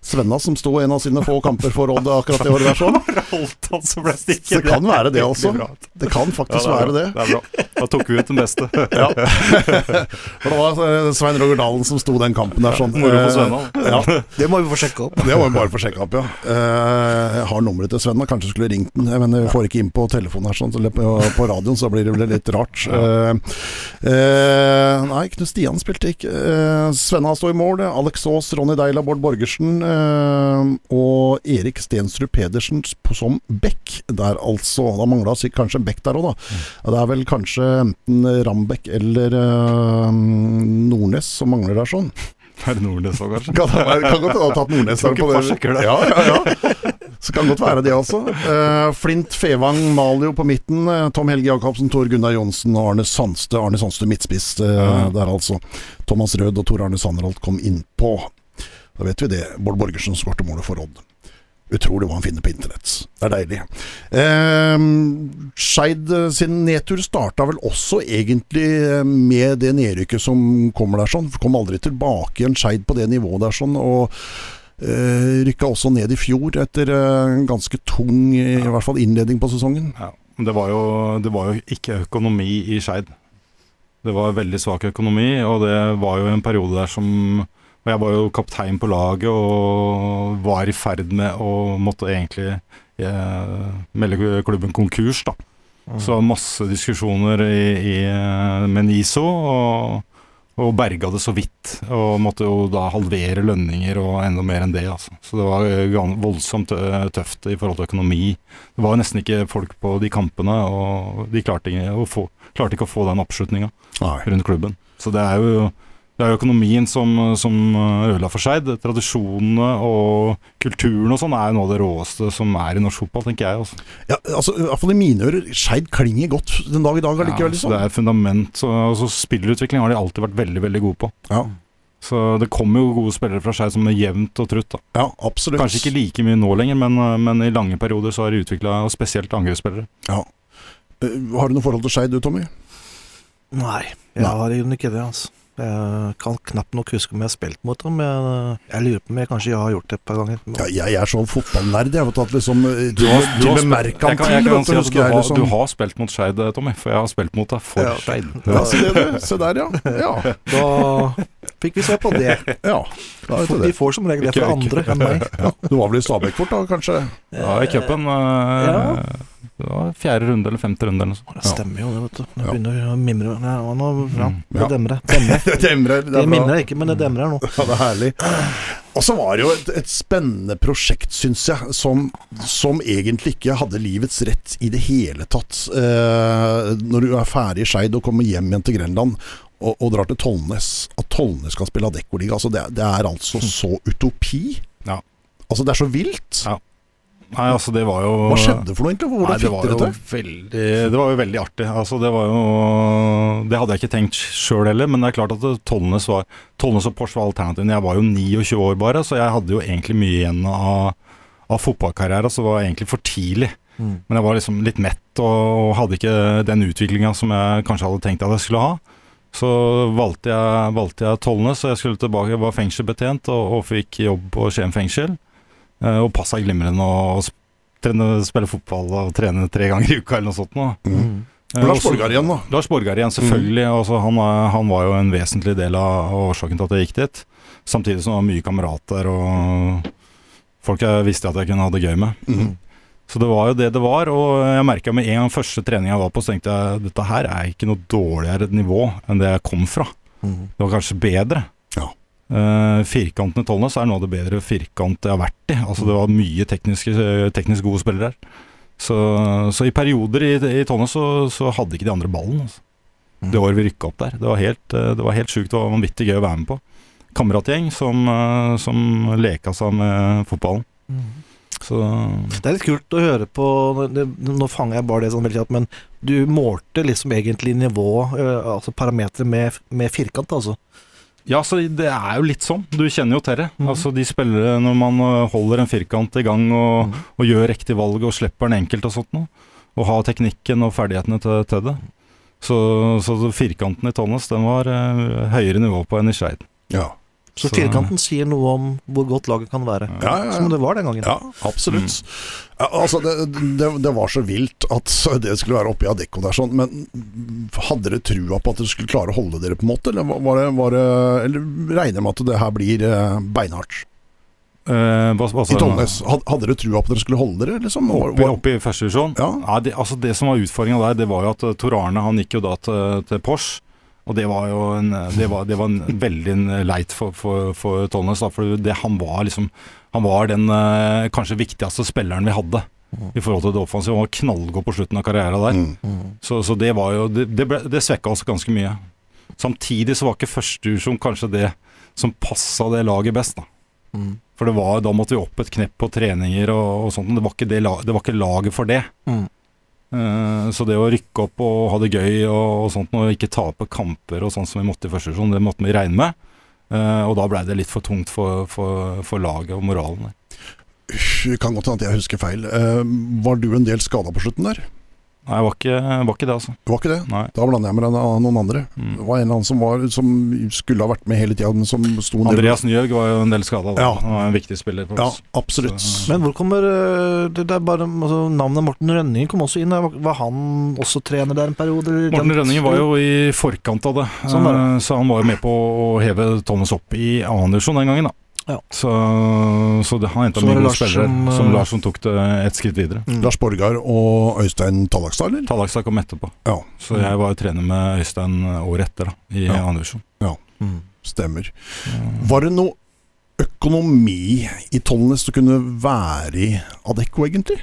Svenna som sto en av sine få kamper for Odd akkurat det året der. sånn Holdt som ble stikket. Det kan være det, også. Det kan faktisk Ja, være det. Det er. Da tok vi ut den beste. Ja. For det var Svein Roger Dalen som sto den kampen der sånn. Svenna. Ja, det må vi få sjekke opp. det må vi bare få sjekka opp, ja. Eh, Jeg har nummeret til Svenna, kanskje skulle ringt den. Men jeg får ikke inn på telefonen her, sånn, på radioen, så blir det vel litt rart. Eh, Uh, nei, Knut Stian spilte ikke. Uh, Svenna står i mål. Alex Aas, Ronny Deila, Bård Borgersen uh, og Erik Stensrud Pedersen som back der, altså. Da mangla kanskje en back der òg, da. Ja, Det er vel kanskje enten Rambekk eller eh, Nordnes som mangler der, sånn. Er det Nordnes òg, kanskje? Kan, kan godt ha tatt Nordnes der på det. Ja, ja, ja. Så kan godt være det altså. Uh, Flint Fevang Malio på midten. eh, Tom Helge Jacobsen, Tor Gunnar Johnsen og Arne Sandstø. Arne Sandstø midtspiss uh, der, altså. Thomas Rød og Tor Arne Sanderholt kom innpå. Da vet vi det. Bård Borgersen skårte målet for Odd. Utrolig hva han finner på internett. Det er deilig. Eh, Skeid sin nedtur starta vel også egentlig med det nedrykket som kommer der, sånn. Kom aldri tilbake igjen Skeid på det nivået der, sånn. Og rykka også ned i fjor etter eh, en ganske tung, i hvert fall innledning på sesongen. Ja, men det var, jo, det var jo ikke økonomi i Skeid. Det var veldig svak økonomi, og det var jo en periode der som Og jeg var jo kaptein på laget og var i ferd med å måtte egentlig eh, melde klubben konkurs, da. Så masse diskusjoner i, i, med NISO, og, og berga det så vidt. Og måtte jo da halvere lønninger og enda mer enn det, altså. Så det var voldsomt eh, tøft i forhold til økonomi. Det var nesten ikke folk på de kampene, og de klarte ikke å få, klarte ikke å få den oppslutninga rundt klubben. Så det er jo det er jo økonomien som, som ødela for Skeid. Tradisjonene og kulturen og sånn er jo noe av det råeste som er i norsk fotball, tenker jeg. Også. Ja, altså, i hvert fall i mine ører, Skeid klinger godt den dag i dag allikevel. Ja, altså Liksom. det er fundament. Så, altså, spillerutvikling har de alltid vært veldig veldig gode på. Ja, Så det kommer jo gode spillere fra Skeid som er jevnt og trutt. da. ja, absolutt. Kanskje ikke like mye nå lenger, men, men i lange perioder så har de utvikla spesielt angrepsspillere. Ja. Eh, Har du noe forhold til Skeid du, Tommy? Nei, jeg Nei. har egentlig ikke det. altså. Jeg kan knapt nok huske om jeg har spilt mot dem. Jeg, jeg lurer på om jeg kanskje har gjort det et par ganger. Ja, jeg er sånn fotballnerd, jeg. Vet at liksom eh, Du har, du har, spilt, jeg kan, jeg kan si at du har, liksom. du har spilt mot Skeid, Tommy. For jeg har spilt mot deg for Ja. Skeid. Ja, se, se der, ja. Ja, Da fikk vi se på det. ja. Da vet du De det. får som regel det fra andre enn meg. Ja, du var vel i Stabæk fort, da, kanskje? Ja, i cupen. eh, Ja. Det var fjerde runde eller femte runde eller noe sånt. Det stemmer jo det, vet du. Det Ja. begynner å mimre. Nei, ja, nå, ja, Mm. det Ja. demrer. demrer. Det demrer. Det mimrer ikke, men det demrer nå. Ja, det er herlig. Og så var det jo et, et spennende prosjekt, syns jeg, som, som egentlig ikke hadde livets rett i det hele tatt. Eh, når du er ferdig i Skeid og kommer hjem igjen til Grenland og, og drar til Tollnes. At Tollnes kan spille Adeccoliga, altså det, det er altså så utopi. Ja. Altså det er så vilt. Ja. Nei, altså det var jo Hva skjedde for noe egentlig? Hvordan Nei, det fikk var dere det? veldig Det var jo veldig artig. Altså, det var jo Det hadde jeg ikke tenkt sjøl heller, men det er klart at Tollnes var Tollnes og Porsche var alternativene. Jeg var jo 29 år bare, så jeg hadde jo egentlig mye igjen av, av fotballkarriere, så det var egentlig for tidlig. Mm. Men jeg var liksom litt mett og hadde ikke den utviklinga som jeg kanskje hadde tenkt at jeg skulle ha. Så valgte jeg, valgte jeg Tollnes, og jeg skulle tilbake, jeg var fengselsbetjent og, og fikk jobb på Skien fengsel. Eh, Og passa glimrende å trene, spille fotball og trene tre ganger i uka eller noe sånt. Nå. Mm. Mm. Eh, Lars Borgar igjen, da. Lars Borgar igjen, selvfølgelig. Altså, han, han var jo en vesentlig del av årsaken til at jeg gikk dit. Samtidig som det var mye kamerater og folk jeg visste at jeg kunne ha det gøy med. Mm. Så det var jo det det var, og jeg merka med en gang første trening jeg var på, så tenkte jeg dette her er ikke noe dårligere nivå enn det jeg kom fra. Mm. Det var kanskje bedre. Ja. firkantene firkanten i Tollnes er noe av det bedre firkant jeg har vært i. Altså Det var mye tekniske, teknisk gode spillere her. Så, så i perioder i, i Tollnes så, så hadde ikke de andre ballen. Altså. Mm. Det året vi rykka opp der. Det var helt, eh, det var helt sjukt. Det var vanvittig gøy å være med på. Kameratgjeng som, eh, som leka seg med fotballen. Mm. Så Det er litt kult å høre på Nå fanger jeg bare det sånn veldig kjapt, men du målte liksom egentlig nivå, eh, altså parametere, med, med firkant, altså. Ja, så det er jo litt sånn. Du kjenner jo til det. Mhm. Altså De spillere, når man øh, holder en firkant i gang og, mm. og gjør riktig valg og slipper den enkelt og sånt noe, og har teknikken og ferdighetene til, til det. Så, så firkanten i Tonnes, den var eh, høyere nivå på enn i Skeid. Ja. Så firkanten sier noe om hvor godt laget kan være. Ja, ja, ja. Som det var den gangen. Ja, absolutt. Ja, altså, det, det, det var så vilt at det skulle være oppi Adecco der sånn, men hadde dere trua på at dere skulle klare å holde dere, på en måte? Eller, var det, var det, eller regner med at det her blir eh, beinhardt? Eh, hva, hva I du? Tollnes, hadde dere trua på at dere skulle holde dere, liksom? Oppi, Oppe, i første divisjon? Ja. det, altså det som var utfordringa der, det var jo at uh, Tor Arne han gikk jo da til, til Porsche. Og det var jo en, det var, det var en veldig leit for, for, for Tollnes. For det, han var liksom Han var den eh, kanskje viktigste spilleren vi hadde Mhm. i forhold til det offensive. Han var knallgod på slutten av karrieren der. Mm. Mm. Så, så det var jo Det, det, ble- det svekka oss ganske mye. Samtidig så var ikke førstedivisjon kanskje det som passa det laget best. da Mm. For det var, da måtte vi opp et knepp på treninger og, og sånt. men Det var, ikke det, det var ikke laget for det. Eh, så det å rykke opp og ha det gøy og, sånt, og ikke tape kamper og sånn som vi måtte i første divisjon, det måtte vi regne med. Eh, og da blei det litt for tungt for, for, for laget og moralen. der. Kan godt hende at jeg husker feil. Eh, var du en del skada på slutten der? Nei, det var ikke, var ikke det, altså. Det var ikke det? Nei. Da blander jeg med en- noen andre. Mm. Det var en eller annen som, var, som skulle ha vært med hele tida, men som sto nede- Andreas Nyhaug var jo en del skada. Ja. Han var en viktig spiller for Ja, absolutt. Så- Men hvor kommer øh, det, det er bare, altså, Navnet Morten Rønningen kom også inn. Var, han også trener der en periode? Morten Rønningen var jo i forkant av det, Sånn eh, så han var jo med på å heve Thomas opp i annen divisjon den gangen. da Ja. Så, så det, han Så mye gode spillere, som, som, eh, Lars som tok det et skritt videre. Mm. Lars Borgar og Øystein Tallakstad, eller? Tallakstad kom etterpå, Ja, så jeg var jo trener med Øystein året etter, da i Ja. annen divisjon. Mm. stemmer. Var det noe økonomi i Tollnes Du å kunne være i Adecco, egentlig?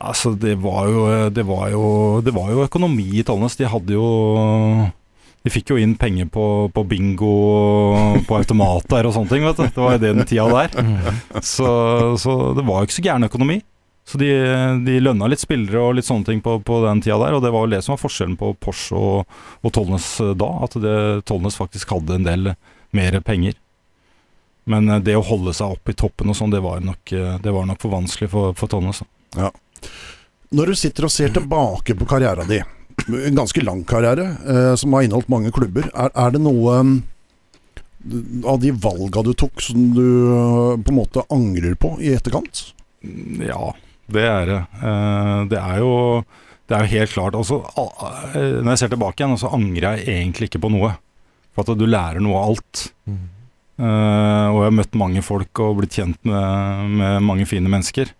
Altså, det var jo Det var jo, det var jo økonomi i Tollnes. De hadde jo De fikk jo inn penger på, på bingo på automater og sånne ting, vet du. Det var jo det den tida der. Så, så det var jo ikke så gæren økonomi. Så de, de lønna litt spillere og litt sånne ting på, på den tida der, og det var jo det som var forskjellen på Porsche og, og Tollnes eh, da, at det, Tollnes faktisk hadde en del mer penger. Men eh, det å holde seg opp i toppen og sånn, det var nok, eh, det var nok for vanskelig for, for Tollnes. Ja. Når du sitter og ser tilbake på karrieren din, en ganske lang karriere, eh, som har inneholdt mange klubber, er, er det noe um, av de valga du tok som du uh, på en måte angrer på i etterkant? Ja, det er det. Uh, det er jo det er jo helt klart altså, Når jeg ser tilbake igjen, så angrer jeg egentlig ikke på noe. For at du lærer noe av alt. Mm. Uh, og jeg har møtt mange folk og blitt kjent med, med mange fine mennesker.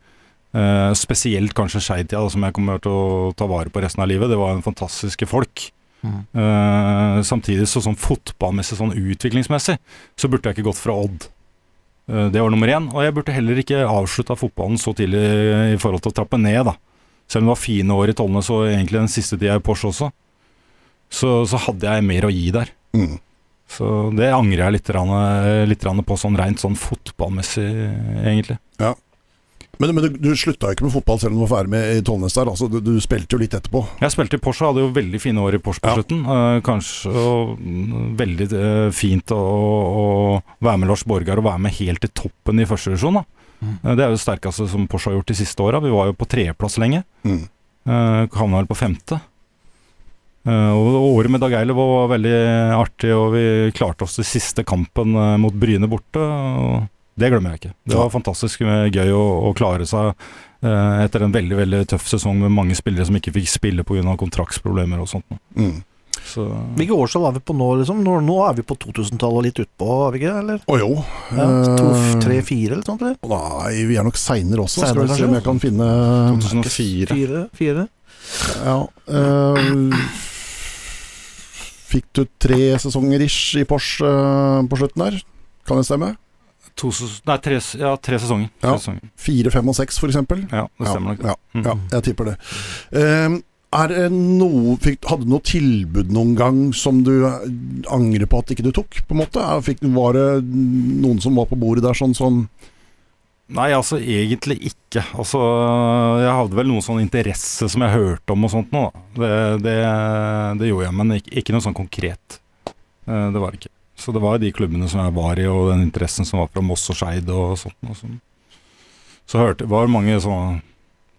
Uh, spesielt kanskje Skeidtida, som jeg kommer til å ta vare på resten av livet. Det var en fantastiske folk. Mm. Uh, samtidig så sånn fotballmessig, sånn utviklingsmessig, så burde jeg ikke gått fra Odd. det var nummer én. Og jeg burde heller ikke avslutta fotballen så tidlig i forhold til å trappe ned, da. Selv om det var fine år i Tollnes og egentlig den siste tida i Porsche også, så, så, hadde jeg mer å gi der. Mm. Så det angrer jeg litt, litt på, sånn rent sånn fotballmessig, egentlig. Ja. Men, men du, du slutta ikke med fotball selv om du var ferdig med i Tollnes der? Altså, du, du, spilte jo litt etterpå? Jeg spilte i Porsche, hadde jo veldig fine år i Porsche på ja. slutten. Uh, kanskje og, veldig uh, fint å, å, være med Lars Borgar og være med helt til toppen i første divisjon. Mm. Uh, det er jo det sterkeste som Porsche har gjort de siste åra. Vi var jo på tredjeplass lenge. Mm. Havna vel på femte. Og Året med Dag Eilev var veldig artig, og vi klarte oss til siste kampen mot Bryne borte. og Det glemmer jeg ikke. Det var fantastisk gøy å, å klare seg eh, etter en veldig veldig tøff sesong med mange spillere som ikke fikk spille pga. kontraktsproblemer og sånt. Mm. Så. Hvilke årstall er vi på nå? Liksom? Nå, nå er vi på 2000-tallet og litt utpå, er vi ikke? Eller? Å jo. Ja, to, tre, fire eller sånt? Eller? Nei, vi er nok seinere også. Senere, Skal vi se om jeg kan finne 2004. Fire, fire. Ja. Øh, Fikk du tre sesonger ish i Porsche øh, på slutten der? Kan det stemme? To, nei, tre, ja, tre sesonger. Ja. sesonger. Fire, fem og seks, f.eks.? Ja, det stemmer nok. Ja, ja, ja, jeg tipper det. Um, er det noe, fikk, hadde du noe tilbud noen gang som du eh, angrer på at ikke du tok? på en måte? Fikk, var det noen som var på bordet der sånn som Nei, altså egentlig ikke. Altså, jeg hadde vel noen sånn interesse som jeg hørte om og sånt nå. Det, det, det gjorde jeg, men ikke, ikke, noe sånn konkret. Eh, det var det ikke. Så det var de klubbene som jeg var i, og den interessen som var fra Moss og Skeid og sånt. Og sånt. Så hørte, var det mange som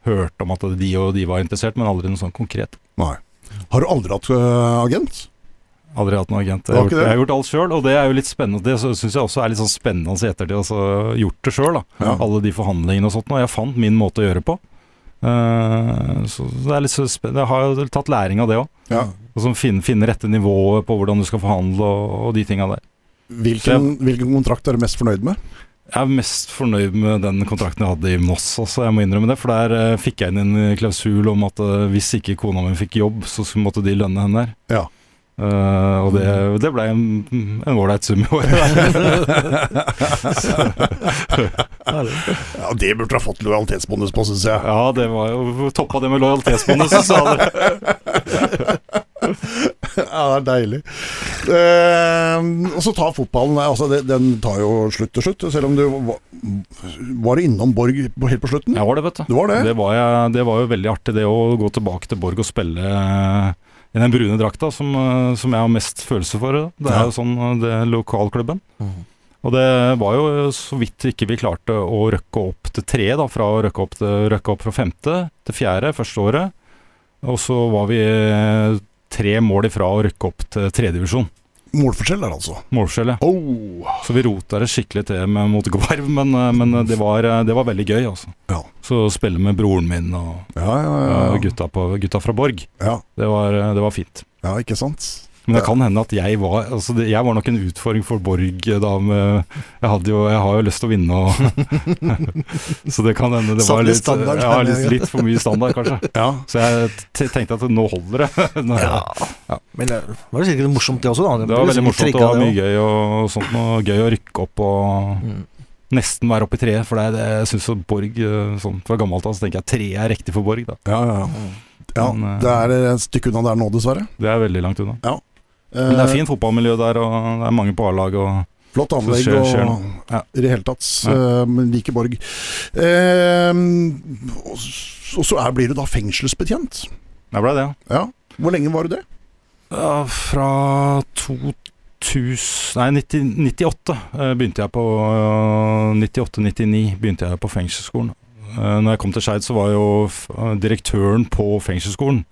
hørte om at de og de var interessert, men aldri noe sånn konkret. Nei. Har du aldri hatt uh, agent? Aldri hatt noen agent. Jeg har, gjort, jeg har gjort alt sjøl, og det er jo litt spennende. Det syns jeg også er litt sånn spennende i ettertid. Altså, gjort det sjøl, ja. alle de forhandlingene og sånt. Og jeg fant min måte å gjøre på. Uh, så det er litt så spennende. Jeg har jo tatt læring av det òg. Ja. Og så finne, finner rette nivået på hvordan du skal forhandle og, og de tinga der. Hvilken, jeg, hvilken, kontrakt er du mest fornøyd med? Jeg er mest fornøyd med den kontrakten jeg hadde i Moss også, jeg må innrømme det. For der uh, fikk jeg inn en klausul om at uh, hvis ikke kona mi fikk jobb, så måtte de lønne henne der. Ja. Uh, og det, det ble en ålreit sum i år. ja, det burde ha fått lojalitetsbonus på, syns jeg. Ja, det var jo toppa det med lojalitetsbonus, sa det. ja, det er deilig. Eh, og så tar fotballen altså det, Den tar jo slutt til slutt, selv om du var, var innom Borg helt på slutten? Jeg var det, vet du. Det var, det. Det, var jeg, det var jo veldig artig, det å gå tilbake til Borg og spille i den brune drakta som, eh, som, jeg har mest følelse for. Det er jo sånn eh, det er lokalklubben. Mm. Og det var jo så vidt ikke vi klarte å røkke opp til tre, da, fra å røkke opp, til, røkke opp fra femte til fjerde første året. Og så var vi eh, tre mål ifra å røkke opp til tredjedivisjon. Målforskjell der, altså? Målforskjell, ja. Oh. Så vi rota det skikkelig til med Gvarv, men, eh, men det, var, eh, det, var, veldig gøy, altså. Ja. Så spille med broren min og ja, ja, gutta, på, gutta, fra Borg, det var, eh, det var fint. Ja, ikke sant? Men det kan hende at jeg var altså det, Jeg var nok en utfordring for Borg da med Jeg, hadde jo, jeg har jo lyst til å vinne og Så det kan hende det var litt, standard, ja, litt, litt, for mye standard, kanskje. Ja. Så jeg tenkte at nå holder det. Nå, ja. ja. Men det var sikkert morsomt, det også? da Det, det var veldig morsomt, det var mye gøy og sånt. Noe gøy å rykke opp og mm. nesten være oppe i treet. For det, det, jeg syns Borg, eh, sånn fra gammelt av, så tenker jeg tre er riktig for Borg. da Ja, ja, ja. Ja, Men, eh, det er et stykke unna der nå, dessverre. Det er veldig langt unna. Ja. Men det er fint fotballmiljø der, og det er mange på A-lag. Flott anlegg skjer, skjer og ja. i det hele tatt. Ja. Uh, like Borg. Uh, og så er, blir du da fengselsbetjent. Jeg ble det, ja. Hvor lenge var du det? Uh, fra 2000 Nei, 90, 98 begynte jeg på 98-99 begynte jeg på fengselsskolen. Når jeg kom til Skeid, så var jo direktøren på fengselsskolen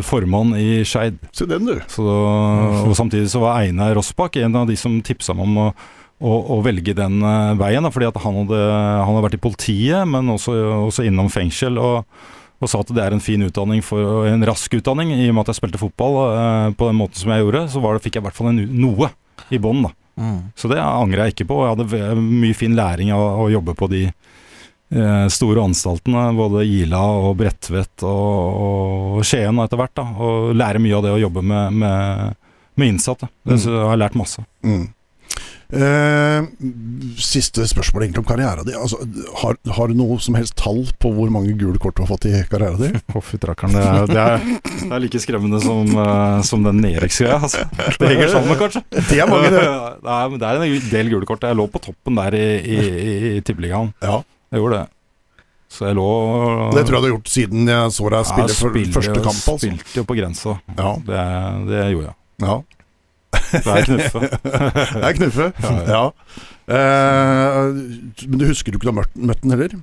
formann i Skeid. Se den, du. og samtidig så var Einar Rossbakk en av de som tipsa meg om å, å, å velge den uh, veien. Da, fordi at han hadde, han hadde, vært i politiet, men også, også innom fengsel. og og sa at det er en fin utdanning for en rask utdanning. I og med at jeg spilte fotball eh, på den måten som jeg gjorde, så det, fikk jeg i hvert fall en, noe i bånn. Mm. Så det angrer jeg ikke på. Jeg hadde mye fin læring av å jobbe på de store anstaltene. Både Ila og Bredtvet og, og Skien etter hvert. Da, og lære mye av det å jobbe med, med, med innsatte. Det, mm. jeg har lært masse. Mm. Eh, siste spørsmål egentlig om karrieren din. Altså, har, har, du noe som helst tall på hvor mange gule kort du har fått i karrieren din? Oh, det, er, det, er, det, er, like skremmende som, uh, som den Eriks-greia. Altså. Det henger sammen, kanskje. Det er mange, det. det er en del gule kort. Jeg lå på toppen der i, i, i, i Tippeligaen. Ja. Jeg gjorde det. Så jeg lå Det tror jeg du har gjort siden jeg så deg spille for første kamp. Altså. Spilte jo på grensa. Ja. Det, det gjorde jeg. Ja. Det er knuffe. det er knuffe, ja. Eh, men du husker du ikke du har møtt den heller?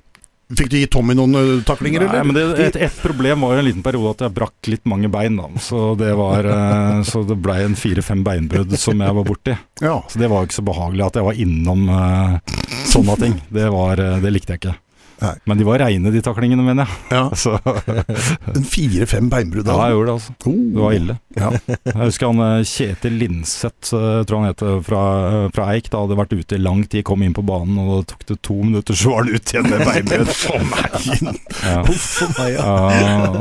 Fikk du gi Tommy noen uh, taklinger, Nei, men det, et, et, problem var jo en liten periode at jeg brakk litt mange bein. da Så det var Så det blei en fire-fem beinbrudd som jeg var borti. Ja. Så det var jo ikke så behagelig at jeg var innom uh, sånne ting. Det, var, det likte jeg ikke. Nei. Men de var reine, de taklingene, mener jeg. Ja. en fire-fem beinbrudd? Ja, jeg gjorde det. altså oh. Det var ille. Ja. jeg husker han eh, Kjetil Linseth, eh, tror han het, fra, eh, fra, Eik. Da hadde vært ute i lang tid, kom inn på banen, og da tok det to minutter, så var han ute igjen med beinbrudd. ja. ja.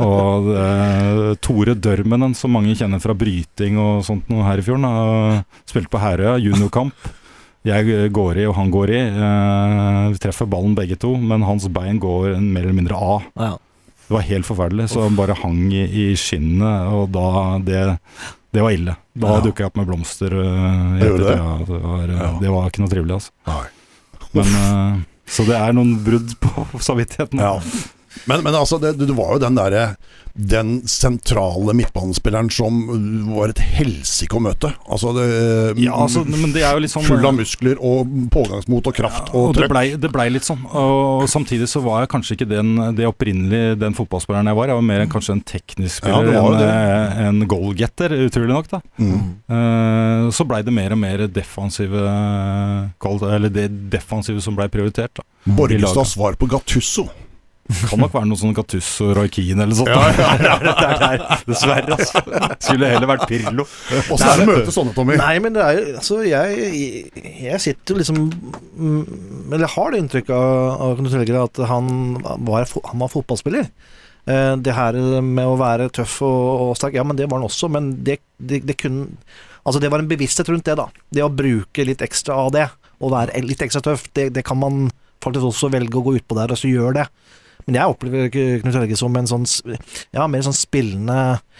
og det, Tore Dørmenen, som mange kjenner fra bryting og sånt noe her i fjorden, spilte på Herøya, juniorkamp. Jeg går i, og han går i. Uh, vi treffer ballen begge to, men hans bein går mer eller mindre av. Ja. Det var helt forferdelig, så han bare hang i, i skinnet, og da Det, det var ille. Da ja. dukka jeg opp med blomster. Uh, det, det? Ja, det, var, uh, ja. det, var, ikke noe trivelig, altså. Men, uh, så det er noen brudd på samvittigheten. Ja. Men, men altså, det, det, var jo den derre Den sentrale midtbanespilleren som var et helsike å møte. Altså, det, ja, altså, men det er jo litt sånn Full av muskler og pågangsmot og kraft ja, og, og trøkk. Det blei ble litt sånn. Og samtidig så var jeg kanskje ikke den, det opprinnelig den fotballspilleren jeg var. Jeg var mer kanskje en teknisk spiller ja, enn eh, en goalgetter, utrolig nok. da mm. uh, Så blei det mer og mer defensive Eller det defensive som blei prioritert. Borgestads svar på Gattusso. Kan nok være noe sånn Gattusso Raikin eller sånt. Ja, ja, ja. det er der, dessverre. Altså. Skulle heller vært Pirlo. Åssen er det å møte sånne, Tommy? Nei, men det er jo Altså, jeg, jeg sitter jo liksom Eller jeg har det inntrykket av, av Knut Helge at han var, han var fotballspiller. Eh, det her med å være tøff og, og sterk, ja, men det var han også. Men det, det, det kunne Altså, det var en bevissthet rundt det, da. Det å bruke litt ekstra av det, og være litt ekstra tøff, det, det kan man faktisk også velge å gå utpå der og så gjøre det. Men jeg opplever Knut Helge som en sånn Ja, mer sånn spillende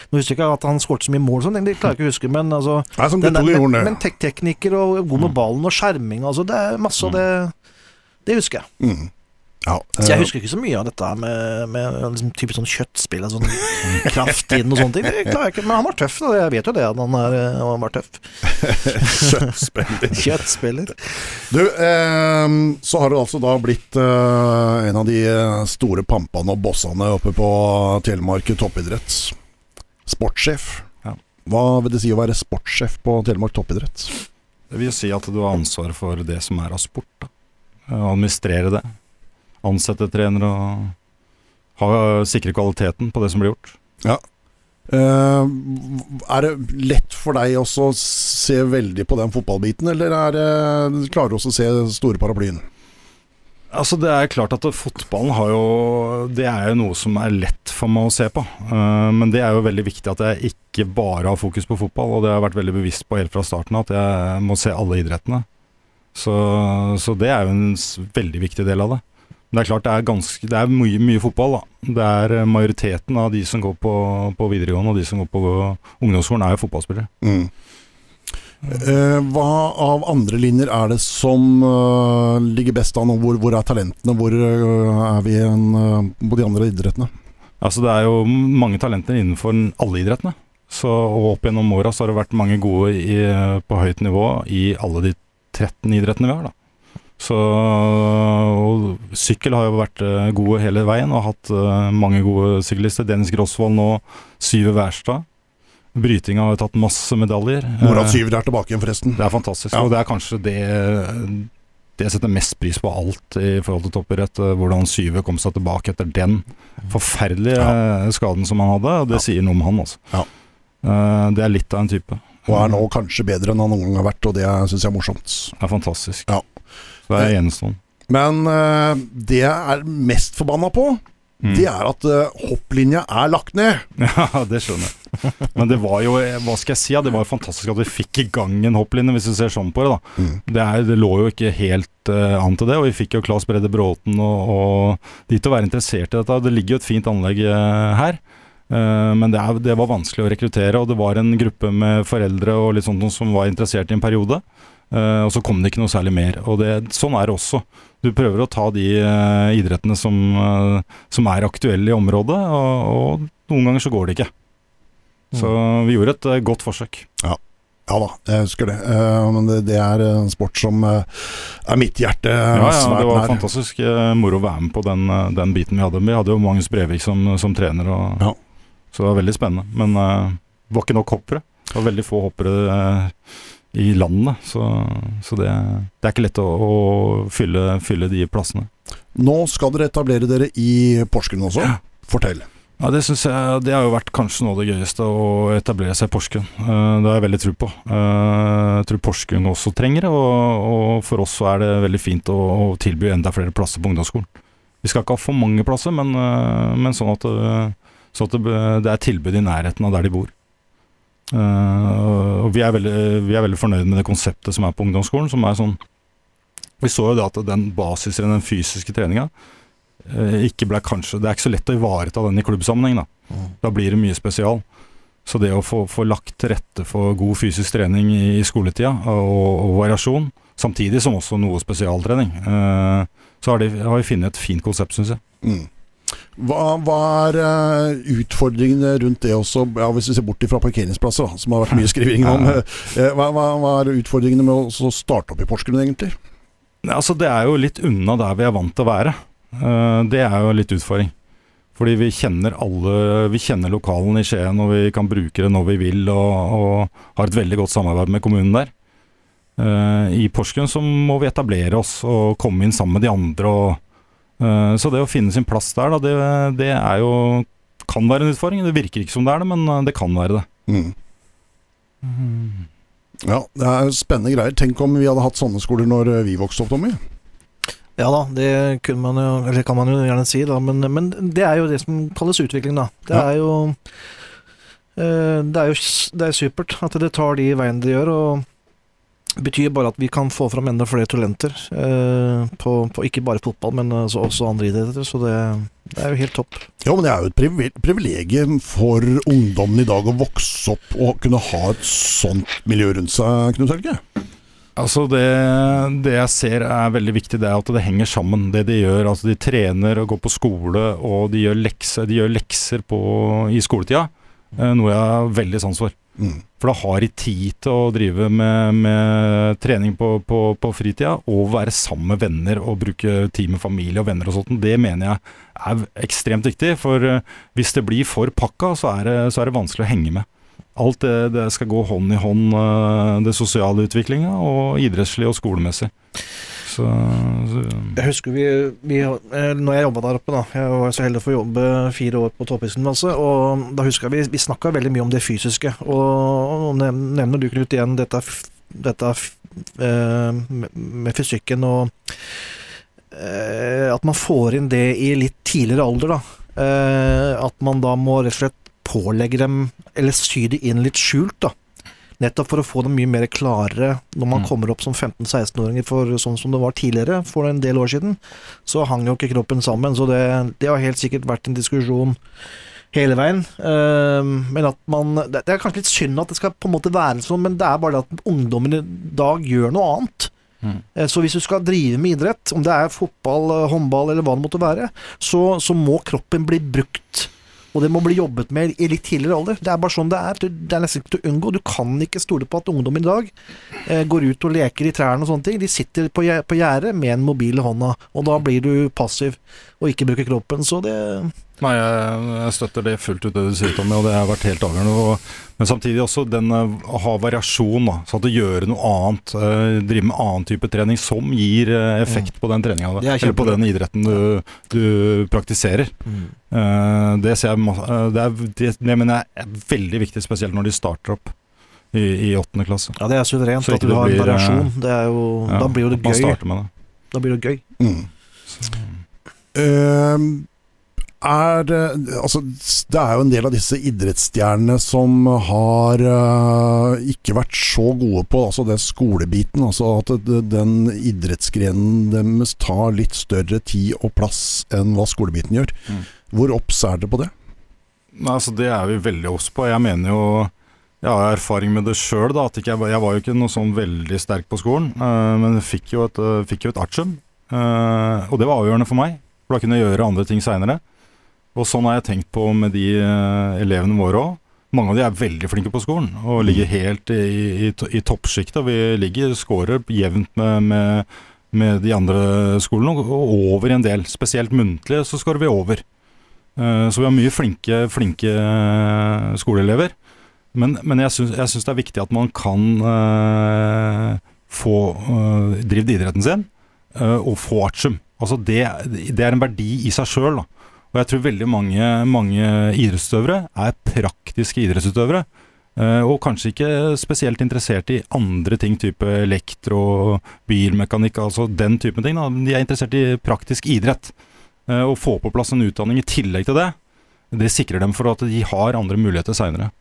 Nå husker jeg ikke at han skåret så mye mål, sånn, det klarer jeg ikke å huske, men altså Nei, den den, men, men tek teknikker og god med ballen og skjerming, altså det er masse av det Det husker jeg. Mm. Ja, så jeg eh, husker ikke så mye av dette med, med liksom, typisk sånn kjøttspill og sånn kraft inn og sånne ting. Det klarer jeg ikke, Men han var tøff, da. Jeg vet jo det, at han, er, han var tøff. Kjøttspiller. Kjøttspiller. Du, eh, så har du altså da blitt eh, en av de store pampene og bossene oppe på Telemark toppidrett. Sportssjef. Ja. Hva vil det si å være sportssjef på Telemark toppidrett? Det vil si at du har ansvar for det som er av sport. da. Administrere det ansette trenere og ha, sikre kvaliteten på det som blir gjort. Ja. Uh, er det lett for deg også å se veldig på den fotballbiten, eller er det, klarer du også å se store paraplyen? Altså Det er klart at fotballen har jo Det er jo noe som er lett for meg å se på. Uh, men det er jo veldig viktig at jeg ikke bare har fokus på fotball, og det har jeg vært veldig bevisst på helt fra starten at jeg må se alle idrettene. Så, så det er jo en veldig viktig del av det. Men det er klart det er, ganske, det er mye, mye, fotball. da. Det er eh, Majoriteten av de som går på, på videregående og de som går på ungdomsskolen, er jo fotballspillere. Mm. Eh, hva av andre linjer er det som uh, ligger best an? Hvor, hvor er talentene? Hvor uh, er vi en, uh, på de andre idrettene? Altså Det er jo mange talenter innenfor alle idrettene. Så og Opp gjennom åra har det vært mange gode i, på høyt nivå i alle de 13 idrettene vi har. da Så og Sykkel har jo vært uh, gode hele veien og hatt uh, mange gode syklister. Dennis Grosvold nå, Syve Wærstad. Brytinga har jo tatt masse medaljer. Norad Syver er tilbake igjen, forresten. Det er fantastisk. Ja. Og det er kanskje det det setter mest pris på alt i forhold til toppidrett. Hvordan Syve kom seg tilbake etter den forferdelige ja. skaden som han hadde. Og det ja. sier noe om han, altså. Ja. Det er litt av en type. Og er nå kanskje bedre enn han noen gang har vært, og det syns jeg er morsomt. Det er fantastisk. Ja. Det er enestående. Men uh, det jeg er mest forbanna på, mm. det er at uh, hopplinja er lagt ned. Ja, det skjønner jeg. Men det var jo, hva skal jeg si, det var jo fantastisk at vi fikk i gang en hopplinje, hvis du ser sånn på det. da. Mm. Det, er, det, lå jo ikke helt uh, an til det, og vi fikk jo Claes Brede Bråten og, og de til å være interessert i dette. Det ligger jo et fint anlegg her. Eh, men det, er, det, var vanskelig å rekruttere, og det var en gruppe med foreldre og litt sånt som var interessert i en periode. Uh, og så kom det ikke noe særlig mer. Og det, sånn er det også. Du prøver å ta de uh, idrettene som, uh, som, er aktuelle i området, og, og, noen ganger så går det ikke. Så mm. vi gjorde et godt forsøk. Ja. ja. da, jeg husker det. men det, det, er en sport som er mitt hjerte ja, ja, nær. Det var fantastisk moro å være med på den, den, biten vi hadde. Vi hadde jo Magnus Brevik som, som trener. og ja. Så det var veldig spennende. Men det var ikke nok hoppere. Det var veldig få hoppere i landet, så, så det, det, er ikke lett å, å fylle, fylle, de plassene. Nå skal dere etablere dere i Porsgrunn også. Ja. Fortell. Ja, Det synes jeg, det har jo vært kanskje noe av det gøyeste, å etablere seg i Porsgrunn. Uh, det har jeg veldig tro på. Uh, jeg tror Porsgrunn også trenger det, og, og, for oss så er det veldig fint å, å, tilby enda flere plasser på ungdomsskolen. Vi skal ikke ha for mange plasser, men, uh, men sånn at så at det, det, er tilbud i nærheten av der de bor. Uh, og vi er, veldig, vi er, veldig, fornøyd med det konseptet som er på ungdomsskolen. som er sånn Vi så jo det at den basisen, den fysiske treninga, uh, ikke ble kanskje Det er ikke så lett å ivareta den i klubbsammenheng. Da mm. Da blir det mye spesial. Så det å få, få lagt til rette for god fysisk trening i, i skoletida, og, og, variasjon, samtidig som også noe spesialtrening, uh, så har, de, har vi funnet et fint konsept, syns jeg. Mm. Hva, hva, er uh, utfordringene rundt det også, ja, hvis vi ser bort fra parkeringsplasser, som har vært mye skriving om. Uh, hva, hva, hva, er utfordringene med å starte opp i Porsgrunn, egentlig? Altså, det er jo litt unna der vi er vant til å være. Uh, det er jo litt utfordring. Fordi vi kjenner alle Vi kjenner lokalen i Skien, og vi kan bruke det når vi vil, og, og har et veldig godt samarbeid med kommunen der. I Porsgrunn så må vi etablere oss og komme inn sammen med de andre. og Eh, så det å finne sin plass der, da, det, det, er jo kan være en utfordring. Det virker ikke som det er det, men eh, det kan være det. Mm. Mm. Ja, det er spennende greier. Tenk om vi hadde hatt sånne skoler når eh, vi vokste opp, Tommy. Ja da, det man jo, eller kan man jo gjerne si, da, men, men, det er jo det som kalles utvikling, da. Det ja. er jo det er jo det er supert at det tar de veiene det gjør. og betyr bare at vi kan få fram enda flere talenter. Eh, på, på, ikke bare fotball, men altså også andre idretter. Så det, det, er jo helt topp. Ja, men det er jo et privilegium for ungdommen i dag å vokse opp og kunne ha et sånt miljø rundt seg, Knut Helge? Altså det, det, jeg ser er veldig viktig, det er at det henger sammen. Det de gjør. Altså de trener og går på skole, og de gjør lekser, de gjør lekser på, i skoletida. Eh, noe jeg har veldig sans for. Mm. For da har de tid til å drive med, med trening på, på, på, fritida, og være sammen med venner og bruke tid med familie og venner og sånt. Det mener jeg er ekstremt viktig, for uh, hvis det blir for pakka, så er, det, så er det vanskelig å henge med. Alt det, det skal gå hånd i hånd, uh, det sosiale utviklinga, og idrettslig og skolemessig. Så, så. Jeg husker vi, vi eh, Når jeg jobba der oppe, da Jeg var så heldig å få jobbe fire år på toppidrettsgymnaset, og da husker vi, vi snakka veldig mye om det fysiske. Og, og nevner du, Knut, igjen dette, dette eh, med fysikken og eh, At man får inn det i litt tidligere alder, da. at man da må rett og slett pålegge dem, eller sy det inn litt skjult, da. Nettopp for å få det mye mer klarere når man mm. kommer opp som 15-16-åringer, for sånn som det var tidligere, for en del år siden, så hang jo ikke kroppen sammen. Så det, det har helt sikkert vært en diskusjon hele veien. Uh, men at man Det er kanskje litt synd at det skal på en måte være sånn, men det er bare det at ungdommen i dag gjør noe annet. Mm. Uh, så hvis du skal drive med idrett, om det er fotball, håndball eller hva det måtte være, så, så må kroppen bli brukt Og det må bli jobbet med i litt tidligere alder. Det er bare sånn det er. Det er nesten ikke til å unngå. Du kan ikke stole på at ungdom i dag eh, går ut og leker i trærne og sånne ting. De sitter på, på gjerdet med en mobil i hånda, og da blir du passiv og ikke bruker kroppen. Så det Nei, jeg, jeg, støtter det fullt ut det du sier, Tommy, og det har vært helt avgjørende. Og, men samtidig også den uh, å ha variasjon, da. Så at du gjør noe annet, uh, drive med annen type trening som gir uh, effekt mm. på den treninga, eller på den idretten du, du praktiserer. Mm. det ser jeg det, er, det, det mener jeg er veldig viktig, spesielt når de starter opp i åttende klasse. Ja, det er suverent at du har blir, en variasjon. Det er jo, ja, da blir jo det gøy. Da blir det gøy. Mm. Uh, er Altså, det er jo en del av disse idrettsstjernene som har uh, ikke vært så gode på altså den skolebiten. Altså at den idrettsgrenen deres tar litt større tid og plass enn hva skolebiten gjør. Mm. Hvor obs er dere på det? Altså Det er vi veldig obs på. Jeg mener jo jeg har erfaring med det sjøl. Jeg, jeg, var jo ikke noe sånn veldig sterk på skolen, uh, men fikk jo et, uh, fikk jo et artium. og det var avgjørende for meg, for da kunne jeg gjøre andre ting seinere. Og sånn har jeg tenkt på med de uh, elevene våre òg. Mange av de er veldig flinke på skolen og ligger mm. helt i, i, i toppsjiktet. Vi ligger scorer jevnt med, med, med, de andre skolene, og over i en del. Spesielt muntlig så scorer vi over. Uh, så vi har mye flinke, flinke uh, skoleelever. Men, men jeg syns det er viktig at man kan få drevet idretten sin og få artium. Altså det, det, er en verdi i seg sjøl. Og jeg tror veldig mange, mange idrettsutøvere er praktiske idrettsutøvere. Uh, og kanskje ikke spesielt interessert i andre ting, type elektro, bilmekanikk, altså den typen ting. Da. De er interessert i praktisk idrett. Å få på plass en utdanning i tillegg til det, det sikrer dem for at de har andre muligheter seinere.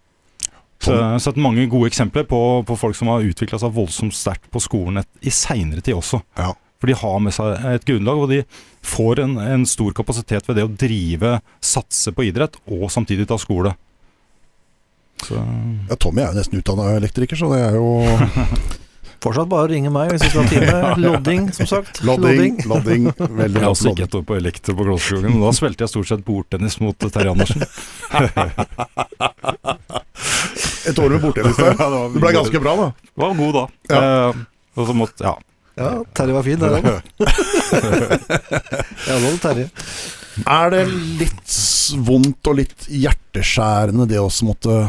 Så jeg har sett mange gode eksempler på, på folk som har utvikla seg voldsomt sterkt på skolen i seinere tid også. Ja. For de har med seg et grunnlag, og de får en, en, stor kapasitet ved det å drive, satse på idrett, og samtidig ta skole. Så. Ja, Tommy er jo nesten utdanna elektriker, så det er jo Fortsatt bare ringe meg hvis du skal ha time. Lodding, som sagt. Lodding. lodding, veldig Jeg har også ikke et år på elektro på Glåsfjorden. Da spilte jeg stort sett bordtennis mot Terje Andersen. et år med bordtennis der? Det ble ganske bra, da? Det Var god da. Ja. Eh, og så måtte, ja, ja, Terje var fin, der òg. ja, nå Terje. Er det litt vondt og litt hjerteskjærende det å måtte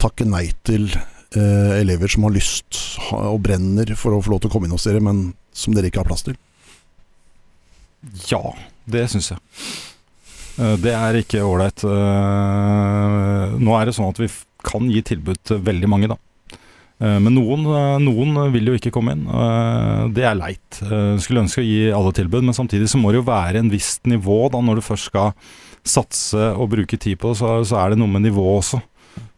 takke nei til eh, elever som har lyst og brenner for å få lov til å komme inn hos dere, men som dere ikke har plass til? Ja, det syns jeg. Eh, det er ikke ålreit. Eh, nå er det sånn at vi kan gi tilbud til veldig mange, da. Eh, men noen, eh, noen, vil jo ikke komme inn. Eh, det er leit. Skulle ønske å gi alle tilbud, men samtidig så må det jo være en visst nivå da, når du først skal satse og bruke tid på det, så, så er det noe med nivå også.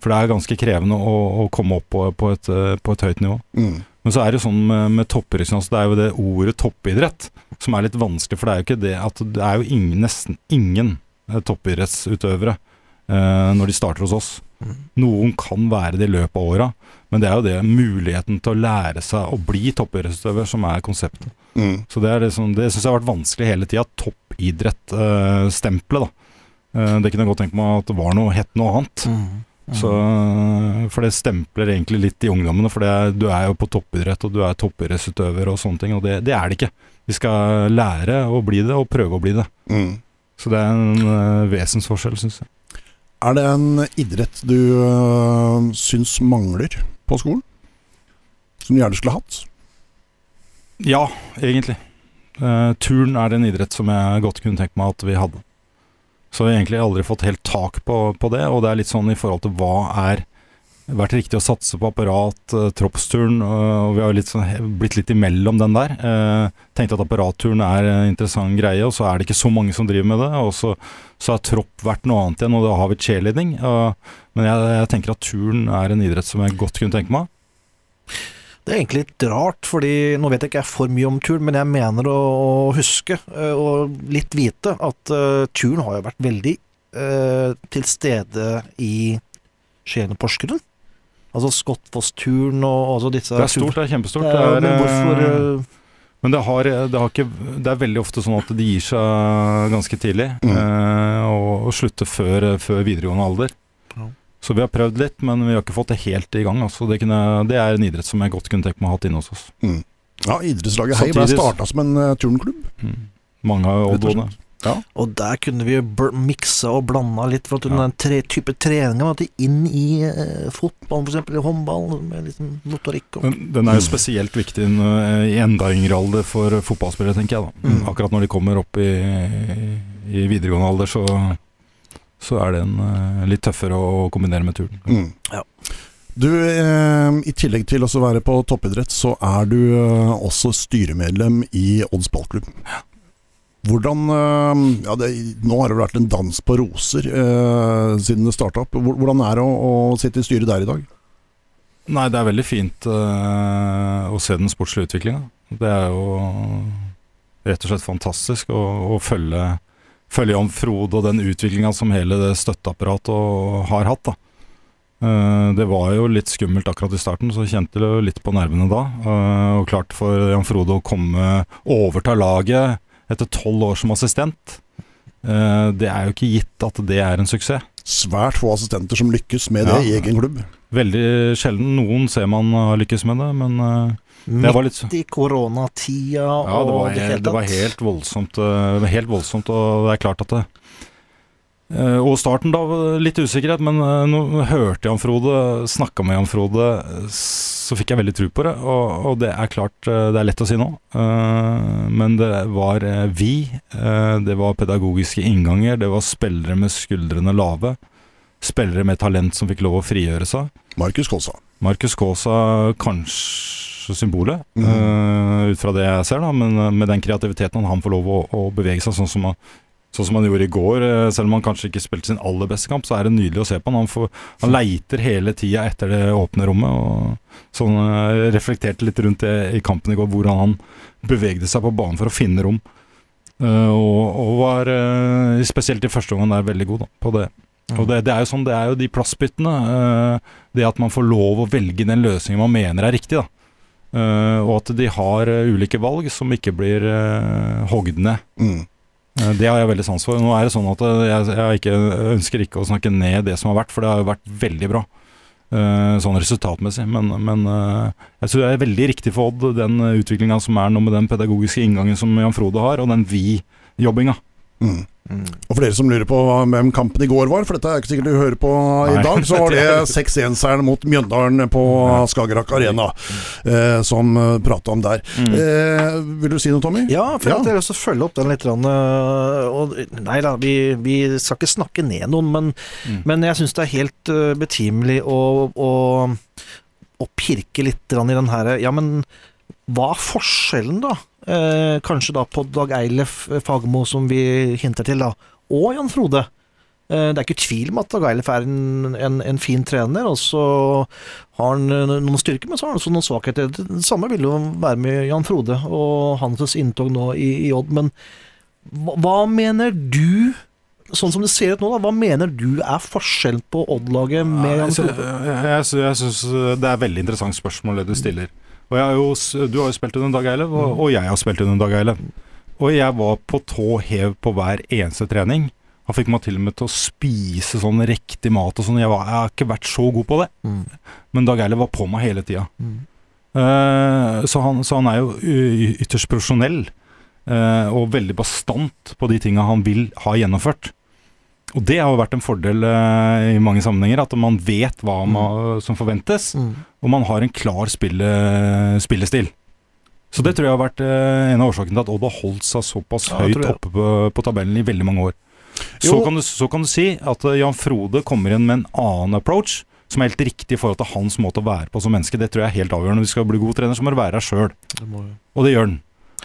For det er ganske krevende å, å komme opp på, på, et, på, et, høyt nivå. Mm. Men så er det jo sånn med, med toppidrett, det er jo det ordet toppidrett som er litt vanskelig. For det er jo ikke det at det er jo ingen, nesten ingen toppidrettsutøvere eh, når de starter hos oss. Mm. Noen kan være det i løpet av åra, men det er jo det muligheten til å lære seg å bli toppidrettsutøver som er konseptet. Mm. Så det, er liksom, det syns jeg har vært vanskelig hele tida. Toppidrett-stempelet, uh, da. Uh, det kunne jeg godt tenke meg at det var noe, het noe annet. Mm. Mm. Så, uh, for det stempler egentlig litt i ungdommene. For det, du er jo på toppidrett, og du er toppidrettsutøver og sånne ting. Og det, det, er det ikke. Vi skal lære å bli det, og prøve å bli det. Mm. Så det er en uh, vesensforskjell, syns jeg. Er det en idrett du uh, syns mangler på skolen? Som du gjerne skulle hatt? Ja, egentlig. Uh, turn er en idrett som jeg godt kunne tenkt meg at vi hadde. Så vi har egentlig aldri fått helt tak på, på det, og det er litt sånn i forhold til hva er vært riktig å satse på apparat, troppsturen, troppsturn, uh, og vi har litt sånn, blitt litt imellom den der. Uh, tenkte at apparatturen er en interessant greie, og så er det ikke så mange som driver med det. Og så, så har tropp vært noe annet igjen, og da har vi cheerleading. men jeg, jeg, tenker at turn er en idrett som jeg godt kunne tenke meg. Det er egentlig litt rart, fordi nå vet jeg ikke jeg for mye om turn, men jeg mener å, huske, og litt vite, at turn har jo vært veldig til stede i Skien og Porsgrunn. Altså Skottfoss-turen og altså disse Det er stort, det er kjempestort. Ja, men hvorfor uh, Men det, har, det, har ikke, det, er veldig ofte sånn at de gir seg ganske tidlig, mm. eh, og, og, slutter før, før videregående alder. Ja. Så vi har prøvd litt, men vi har ikke fått det helt i gang. Altså. Det, kunne, det, er en idrett som jeg godt kunne tenkt meg å ha hatt inne hos oss. Mm. Ja, idrettslaget Hei ble starta som en uh, turnklubb. Mm. Mange av Odd-åene. Ja. Og der kunne vi mikse og blande litt, for at ja. den tre, type treninga måtte inn i eh, fotball, f.eks. i håndball, med liksom motorikk. Og. Den, den, er jo spesielt viktig i enda yngre alder for fotballspillere, tenker jeg. da. Mm. Akkurat når de kommer opp i, i videregående alder, så, så er den uh, litt tøffere å kombinere med turen. Mm. Ja. Du, eh, I tillegg til å være på toppidrett, så er du eh, også styremedlem i Odds ballklubb. Ja. Hvordan eh, ja, det, Nå har det vært en dans på roser eh, siden det starta opp. Hvordan er det å, å, sitte i styret der i dag? Nei, det er veldig fint eh, å se den sportslige utviklinga. Det er jo rett og slett fantastisk å, å følge, følge Jan Frode og den utviklinga som hele det støtteapparatet har hatt. da. Uh, det var jo litt skummelt akkurat i starten, så kjente det litt på nervene da. Uh, og klart for Jan Frode å komme overta laget etter tolv år som assistent. Uh, det er jo ikke gitt at det er en suksess. Svært få assistenter som lykkes med det ja, i egen klubb. Veldig sjelden. Noen ser man har lykkes med det, men uh, det var litt Midt i koronatida ja, det var, det, det var helt voldsomt, uh, helt voldsomt, og det er klart at det og starten da, litt usikkerhet, men nå hørte jeg om Frode, snakka med Jan Frode så fikk jeg veldig tro på det. Og, og, det er klart, eh, det er lett å si nå, men det var vi. Det var pedagogiske innganger. Det var spillere med skuldrene lave. Spillere med talent som fikk lov å frigjøre seg. Markus Kaasa. Markus Kaasa kanskje symbolet, mm. ut fra det jeg ser, da, men med den kreativiteten han får lov å, å bevege seg sånn som han sånn som han gjorde i går. Eh, selv om han kanskje ikke spilte sin aller beste kamp, så er det nydelig å se på han. Han, får, han leiter hele tida etter det åpne rommet. og sånn uh, Reflekterte litt rundt det i kampen i går, hvordan han bevegde seg på banen for å finne rom. Uh, og, og, var uh, spesielt i første omgang der veldig god da, på det. Mm. Og det, det, er jo sånn, det er jo de plassbyttene. det at man får lov å velge den løsningen man mener er riktig. da. og at de har ulike valg som ikke blir hogd ned. Mm. Eh, det har jeg veldig sans for. Nå er det sånn at eh, jeg, jeg ikke, ønsker ikke å snakke ned det som har vært, for det har jo vært veldig bra. Uh, sånn resultatmessig. Men, men jeg tror det er veldig riktig for Odd, den utviklinga som er nå med den pedagogiske inngangen som Jan Frode har, og den vi-jobbinga. Mm. Mm. Og For dere som lurer på hvem kampen i går var, for dette er ikke sikkert du hører på i dag, så var det 6-1-seieren mot Mjøndalen på Skagerrak Arena eh, som eh, prata om der. Mm. Eh, vil du si noe, Tommy? Ja, for ja. jeg har også følge opp den litt. Eh, og, nei da, vi, vi, skal ikke snakke ned noen, men, mm. men jeg syns det er helt uh, betimelig å, å, å, pirke litt i den her Ja, men hva er forskjellen, da? Eh, kanskje da på Dag Eilef Fagermo, som vi hinter til, da, og Jan Frode. Eh, det er ikke tvil om at Dag Eilef er en, en, en, fin trener, og så har han eh, noen styrker, men så har han også noen svakheter. Det samme vil jo være med Jan Frode og hans inntog nå i, i Odd. Men hva, hva, mener du, sånn som det ser ut nå, da, hva mener du er forskjellen på Odd-laget med Jan Frode? Jeg, jeg, jeg syns det er et veldig interessant spørsmål det du stiller. Og har jo, du har jo spilt under Dag Eilev, og, og, jeg har spilt under Dag Eilev. Og jeg var på tå hev på hver eneste trening. Han fikk meg til og med til å spise sånn riktig mat og sånn. Jeg, jeg, har ikke vært så god på det. Mm. Men Dag Eilev var på meg hele tida. Mm. Uh, så, han, så, han, er jo ytterst profesjonell. Uh, og veldig bastant på de tinga han vil ha gjennomført. Og det har jo vært en fordel uh, i mange sammenhenger, at man vet hva man, mm. som forventes, mm. og man har en klar spille, spillestil. Så det tror jeg har vært uh, en av årsakene til at Odd har holdt seg såpass ja, høyt oppe på, på, tabellen i veldig mange år. Så kan, du, så kan, du, si at uh, Jan Frode kommer inn med en annen approach, som er helt riktig i forhold til hans måte å være på som menneske. Det tror jeg er helt avgjørende. Hvis du skal bli god trener, så må du være deg sjøl. Og det gjør han.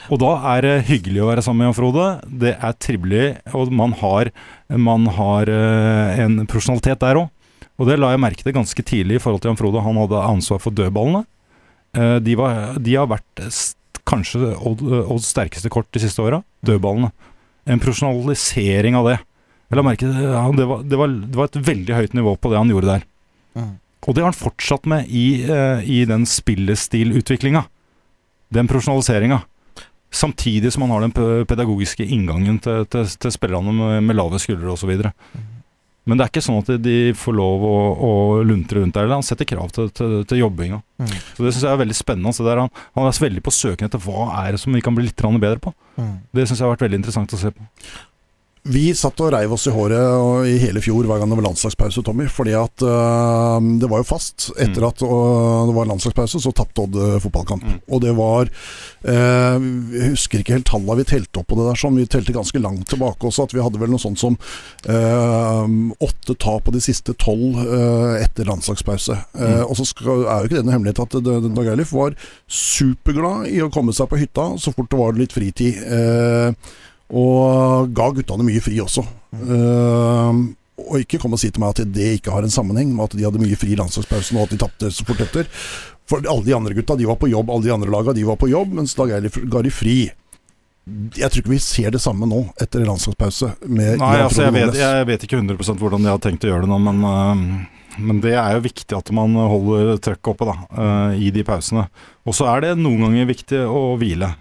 Og da er det hyggelig å være sammen med Jan Frode. Det er trivelig, og man har, man har uh, en profesjonalitet der òg. Og det la jeg merke til ganske tidlig i forhold til Jan Frode. Han hadde ansvar for dødballene. Uh, de, var, de, har vært kanskje Odds sterkeste kort de siste åra. Dødballene. En profesjonalisering av det. Jeg la merke til, ja, det, var, det, var, det, var, et veldig høyt nivå på det han gjorde der. Mm. Og det har han fortsatt med i, i den spillestilutviklinga. Den profesjonaliseringa. Samtidig som man har den pedagogiske inngangen til, til, til spillerne med, med lave skuldre osv. Men det er ikke sånn at de får lov å, å luntre rundt der. eller Han setter krav til, til, til jobbinga. Mm. Så Det syns jeg er veldig spennende. Der han, han er veldig på søken etter hva er det som vi kan bli litt bedre på. Mm. Det syns jeg har vært veldig interessant å se på. Vi satt og reiv oss i håret i hele fjor hver gang det var landslagspause, Tommy. Fordi at uh, det var jo fast. Etter Mm. at uh, det var landslagspause, så tapte Odd øh, fotballkamp. Mm. Og det var øh, Jeg husker ikke helt tallene vi telte opp på det der, sånn. Vi telte ganske langt tilbake også. At vi hadde vel noe sånt som åtte tap på de siste tolv etter landslagspause. Eh, Mm. og så skal, er jo ikke det noe hemmelighet at det- Dag Eilif var superglad i å komme seg på hytta så fort det var litt fritid. Eh, og ga guttene mye fri også. Uh, og ikke kom og si til meg at det ikke har en sammenheng med at de hadde mye fri i landslagspausen og at de tapte så fort etter. For alle de andre gutta de var på jobb, alle de andre laga de var på jobb, mens Dag Eilif ga de fri. Jeg tror ikke vi ser det samme nå, etter landslagspause. Med Nei, altså jeg vet, jeg vet ikke 100 hvordan de har tenkt å gjøre det nå, men, øh, men det er jo viktig at man holder trøkket oppe da, øh, i de pausene. Og så er det noen ganger viktig å hvile.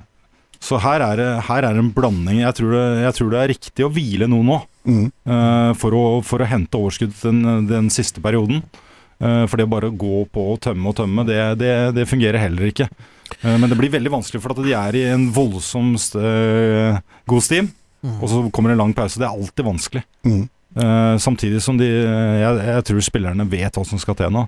Så her er det, her er det en blanding. Jeg tror, det, jeg tror det er riktig å hvile noe nå. Mm. Uh, for, å, for å hente overskudd den, den siste perioden. Uh, for det bare å gå på og tømme og tømme, det, det, det fungerer heller ikke. Uh, men det blir veldig vanskelig, for at de er i en voldsom st- god stim. Mm. Og så kommer en lang pause. Det er alltid vanskelig. Mm. Eh, samtidig som de jeg, jeg tror spillerne vet hva som skal til nå.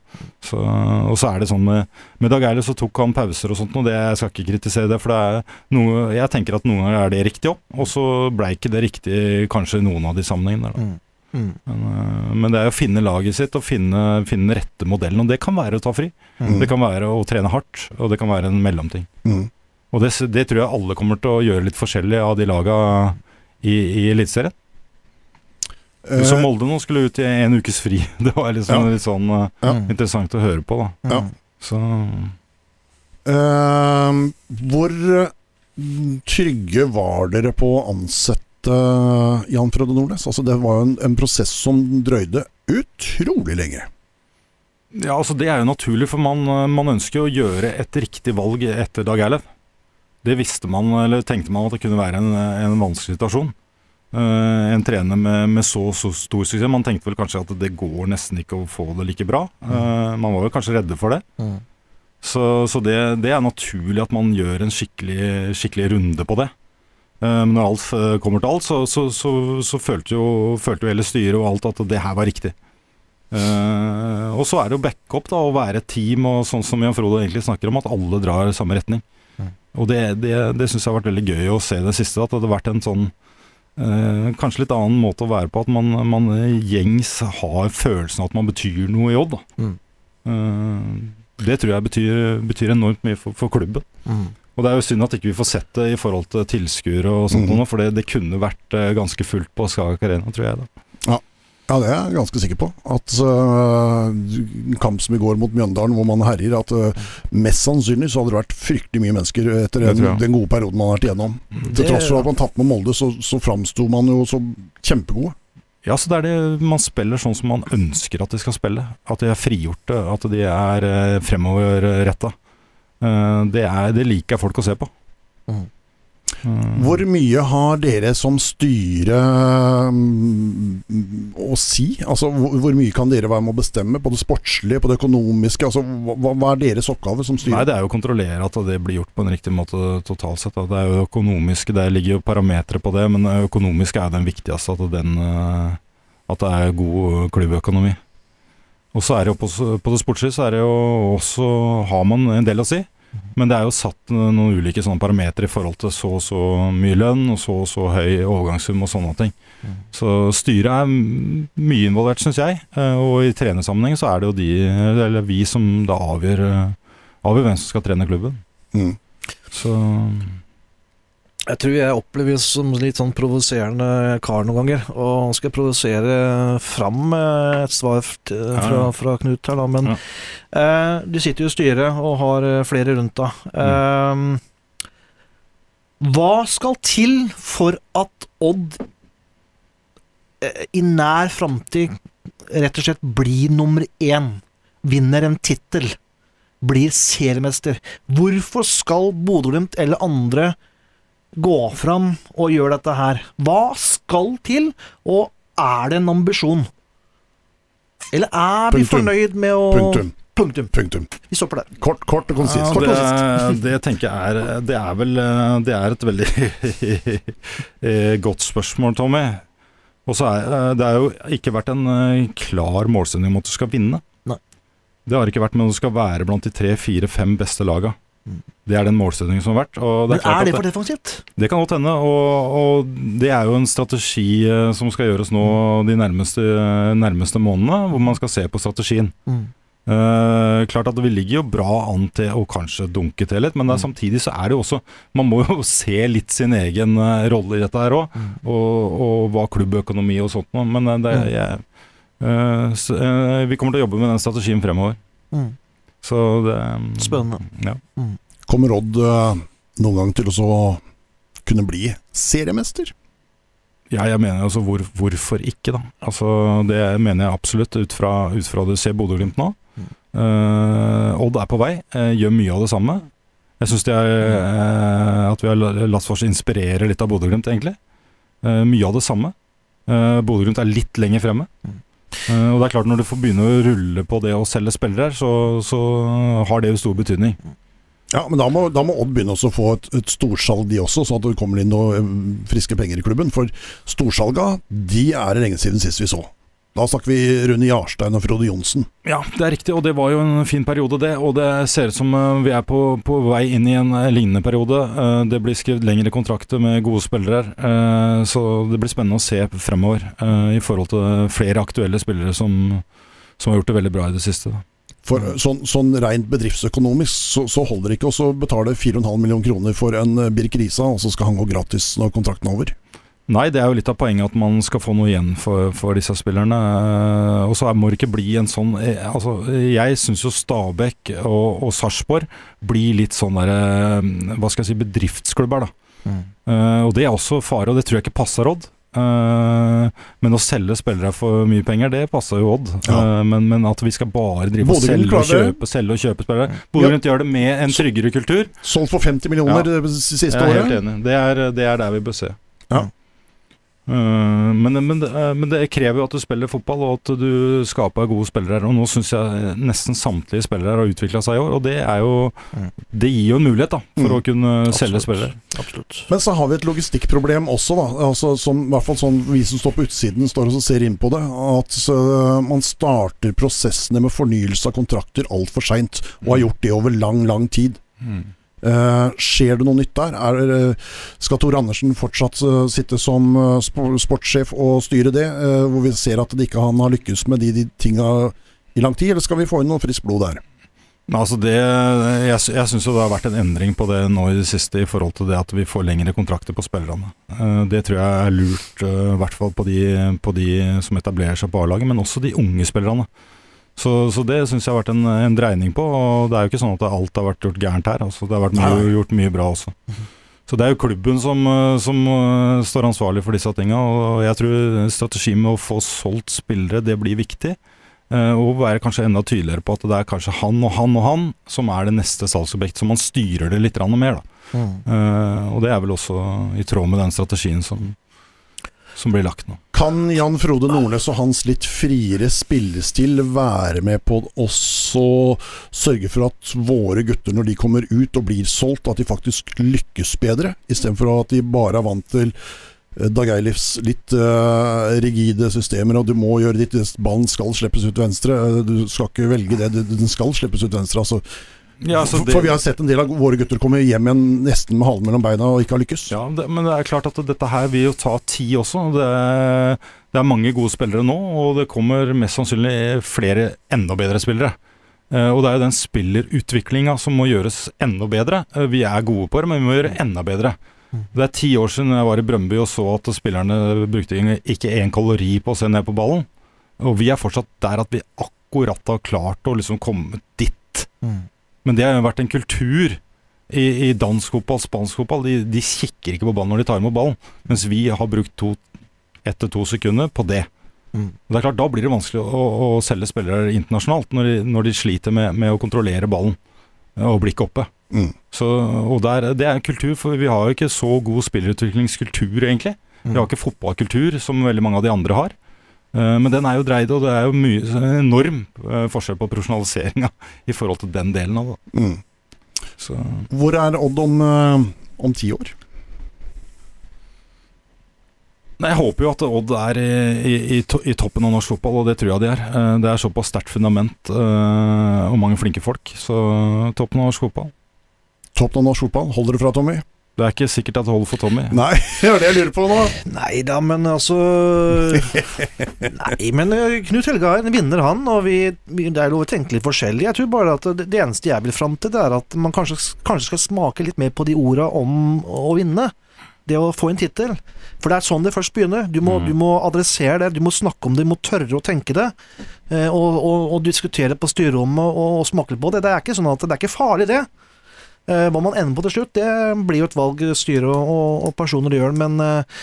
Så, og så er det sånn med, med Dag Eilif så tok han pauser og sånt, og det, jeg skal ikke kritisere det. For det noe, jeg tenker at noen ganger er det riktig òg, og så blei ikke det riktig kanskje i noen av de sammenhengene. Mm. Mm. Men, uh, men det er å finne laget sitt og finne, finne den rette modellen. Og det kan være å ta fri. Mm. Det kan være å trene hardt, og det kan være en mellomting. Mm. Og det, det tror jeg alle kommer til å gjøre litt forskjellig av de laga i, i Eliteserien. Eh, Så Molde nå skulle ut i en ukes fri. Det var liksom Ja. litt sånn øh, Ja. Interessant å høre på, da. Ja. Mm. Så uh, hvor mm, trygge var dere på å ansette Jan Frode Nordnes? Altså, det var jo en, en prosess som drøyde utrolig lenge. Ja, altså Det er jo naturlig, for man, man ønsker å gjøre et riktig valg etter Dag Eilev. Det visste man, eller tenkte man at det kunne være en, en vanskelig situasjon. Eh, en trener med, med så, så stor suksess. Man tenkte vel kanskje at det går nesten ikke å få det like bra. Uh, man var vel kanskje redde for det. Mm. Så, så det, det er naturlig at man gjør en skikkelig, skikkelig runde på det. Men når alt kommer til alt, så, så, så, så følte, jo, følte jo hele styret og alt at det her var riktig. Og så er det å backe opp da, å være et team, og sånn som Jan Frode egentlig snakker om, at alle drar i samme retning. Mm. Og det, det, det syns jeg har vært veldig gøy å se det siste. At det hadde vært en sånn eh, kanskje litt annen måte å være på. At man, man gjengs har følelsen av at man betyr noe i Odd. Mm. Eh, det tror jeg betyr, betyr enormt mye for, for klubben. Mm. Og det er jo synd at ikke vi får sett det i forhold til tilskuere og sånt, mm. for det, det kunne vært eh, ganske fullt på Skagak Arena, tror jeg. da. Ja, det er jeg ganske sikker på. At uh, kamp som i går mot Mjøndalen, hvor man herjer, at uh, mest sannsynlig så hadde det vært fryktelig mye mennesker etter Det den, den gode perioden man har vært igjennom. Til tross for at man tapte med Molde, så, så framsto man jo som kjempegode. Ja, så det er det man spiller sånn som man ønsker at de skal spille. At de er frigjorte, at de er eh, fremoverretta. Eh, det, er- det liker folk å se på. Mm. Eh, Hvor mye har dere som styre mm, å si? Altså, hvor, hvor mye kan dere være med å bestemme på det sportslige, på det økonomiske? Altså, hva, hva er deres oppgave som styre? Nei, det er jo å kontrollere at det blir gjort på en riktig måte totalt sett. Det er jo økonomiske, det ligger jo parametere på det, men økonomisk er den viktigste. At, den, eh, at det er god klubbøkonomi. Og så er det jo på, på det sportslige så er det jo også har man en del å si. Men det er jo satt noen ulike sånne parametere i forhold til så og så mye lønn og så og så høy overgangssum og sånne ting. Så styret er mye involvert, syns jeg. Eh, Og i trenersammenheng så er det jo de, eller vi, som da avgjør, eh, avgjør hvem som skal trene klubben. Mm. Så Jeg tror jeg oppleves som litt sånn provoserende kar noen ganger. Og han skal provosere fram eh, et svar fra, fra Knut her, da. Men Ja. eh, du sitter jo i styret og har eh, flere rundt deg. Mm. Eh, hva skal til for at Odd eh, i nær framtid rett og slett blir nummer én? Vinner en tittel? Blir seriemester? Hvorfor skal Bodø-Glimt eller andre gå fram og gjøre dette her? Hva skal til, og er det en ambisjon? Eller er vi Punktum. fornøyd med å Punktum. Punktum. Punktum. Vi stopper der. Kort, kort og konsist. Ja, konsist. det, det tenker jeg er Det er vel eh, Det er et veldig eh, godt spørsmål, Tommy. Og så er eh, det har jo ikke vært en klar målsetting om at du skal vinne. Nei. Det har ikke vært, men du skal være blant de tre, fire, fem beste laga. Mm. Det er den målsettingen som har vært. Og det Men er er det for defensivt? det kan godt hende, og, og det er jo en strategi eh, som skal gjøres nå de nærmeste, nærmeste månedene, hvor man skal se på strategien. Eh, klart at Vi ligger jo bra an til å kanskje dunke til litt, men er, samtidig så er det jo også Man må jo se litt sin egen eh, rolle i dette her òg, og, og hva klubbøkonomi og sånt noe. Men det, jeg, uh, så, uh, vi kommer til å jobbe med den strategien fremover. Mm. Så det Spennende. Ja. Kommer Odd eh, noen gang til å så kunne bli seriemester? Ja, jeg mener altså hvor, hvorfor ikke, da. Altså, det mener jeg absolutt, ut fra, ut fra det ser Bodø-Glimt nå. Eh, Odd er på vei, uh, gjør mye av det samme. Jeg syns uh, at vi har la- latt oss inspirere litt av Bodø-Glimt, egentlig. Mye av det samme. Uh, Bodø-Glimt er litt lenger fremme. Eh, og det er klart Når du får begynne å rulle på det å selge spillere, så, så har det jo stor betydning. Ja, men da må, da må Odd begynne å få et, et storsalg de også, sånn at det kommer inn noe eh, friske penger i klubben. For storsalga, de er det lenge siden sist vi så. Da snakker vi Rune Jarstein og Frode Johnsen. Ja, det er riktig, og det var jo en fin periode, det. Og det ser ut som eh, vi er på, på vei inn i en eh, lignende periode. Eh, Det blir skrevet lengre kontrakter med gode spillere, så det blir spennende å se fremover i forhold til flere aktuelle spillere som, som har gjort det veldig bra i det siste. da. For sånn, sånn rent bedriftsøkonomisk så, så holder det ikke å så betale 4,5 millioner kroner for en Birk Risa, og så skal han gå gratis når kontrakten er over. Nei, det er jo litt av poenget at man skal få noe igjen for, for disse spillerne. Eh, Og så må det ikke bli en sånn eh, Altså, jeg syns jo Stabæk og, og Sarpsborg blir litt sånn derre Hva skal jeg si bedriftsklubber, da. Eh, og det er også fare, og det tror jeg ikke passer Odd. Uh, men å selge spillere for mye penger, det passer jo Odd. Ja. Uh, men, men at vi skal bare drive og selge og kjøpe, selge og kjøpe spillere Bodø-Glimt gjør det med en tryggere kultur. Solgt for 50 millioner Ja. siste året. enig. Det er, det er der vi bør se. Ja. Eh, men, men, det- eh, men det krever jo at du spiller fotball, og at du skaper gode spillere. Og nå syns jeg nesten samtlige spillere har utvikla seg i år, og det er jo Mm. Det gir jo en mulighet da for Mm. å kunne selge spillere. Absolutt. Men så har vi et logistikkproblem også, da. Altså, som, I hvert fall sånn vi som står på utsiden står og ser inn på det. At øh, man starter prosessene med fornyelse av kontrakter altfor seint, og har gjort det over lang, lang tid. Eh, skjer det noe nytt der? Er, eh, skal Tor Andersen fortsatt uh, sitte som uh, sportssjef og styre det, hvor vi ser at ikke han har lykkes med de, de tinga i lang tid, eller skal vi få inn noe friskt blod der? Altså det, jeg jeg syns det har vært en endring på det nå i det siste i forhold til det at vi får lengre kontrakter på spillerne. Det tror jeg er lurt, i hvert fall på de, på de som etablerer seg på A-laget, men også de unge spillerne. Så, så det syns jeg har vært en, en dreining på, og det er jo ikke sånn at alt har vært gjort gærent her. Altså, det har vært mye, gjort mye bra også. Så det er jo klubben som, eh, som eh, står ansvarlig for disse tinga, og jeg tror strategien med å få solgt spillere, det blir viktig. Eh, og være kanskje enda tydeligere på at det er kanskje han og han og han som er det neste salgsobjekt, så man styrer det litt mer. da. Eh, og det er vel også i tråd med den strategien som, som blir lagt nå. Kan Jan Frode Nordnes og hans litt friere spillestil være med på også sørge for at våre gutter, når de kommer ut og blir solgt, at de faktisk lykkes bedre, istedenfor at de bare er vant til eh, Dag Eilifs litt uh, rigide systemer, og du må gjøre ditt, ballen skal slippes ut venstre. eh, Du skal ikke velge det, den skal slippes ut venstre. Altså. Ja, altså for, det- for vi har sett en del av våre gutter komme hjem igjen nesten med halen mellom beina og ikke har lykkes. Ja, det, men det er klart at dette her vil jo ta tid også. Det, er- det er mange gode spillere nå, og det kommer mest sannsynlig flere enda bedre spillere. Eh, og det er jo den spillerutviklinga som må gjøres enda bedre. Eh, vi er gode på det, men vi må gjøre enda bedre. Det er ti år siden jeg var i Brøndby og så at spillerne brukte ikke én kalori på å se ned på ballen. Og vi er fortsatt der at vi akkurat har klart å liksom komme dit. Men det har jo vært en kultur i, i dansk fotball, spansk fotball. De, de kikker ikke på ballen når de tar imot ballen, mens vi har brukt to, ett til to sekunder på det. Mm. Det er klart, Da blir det vanskelig å, å selge spillere internasjonalt, når de, når de sliter med, med å kontrollere ballen. og blikket oppe. Mm. Så, og der, det er en kultur, for vi har jo ikke så god spillerutviklingskultur, egentlig. Vi har ikke fotballkultur som veldig mange av de andre har. Eh, men den er jo dreid, og det er jo mye, enorm eh, forskjell på profesjonaliseringa i forhold til den delen av det. Mm. Så Hvor er Odd om, eh, om ti år? Nei, Jeg håper jo at Odd er i, i, i, to, i toppen av norsk fotball, og det tror jeg de er. Det er såpass sterkt fundament og mange flinke folk, så toppen av norsk fotball. Toppen av norsk fotball, holder det fra Tommy? Det er ikke sikkert at det holder for Tommy. Nei, det er det jeg lurer på nå. Nei da, men altså Nei, men eh, Knut Helge er en vinner, han. Og vi, det er lov å tenke litt forskjellig. Jeg tror bare at det, det eneste jeg vil fram til, det er at man kanskje, kanskje skal smake litt mer på de orda om å vinne. Det å få en tittel. For det er sånn det først begynner. Du må, Mm. du må adressere det, du må snakke om det, du må tørre å tenke det. eh, Og, og, og diskutere det på styrerommet og, og smake litt på det. Det er ikke sånn at det er ikke farlig, det. Eh, Hva man ender på til slutt, det blir jo et valg styret og, og, personer gjør. Men eh,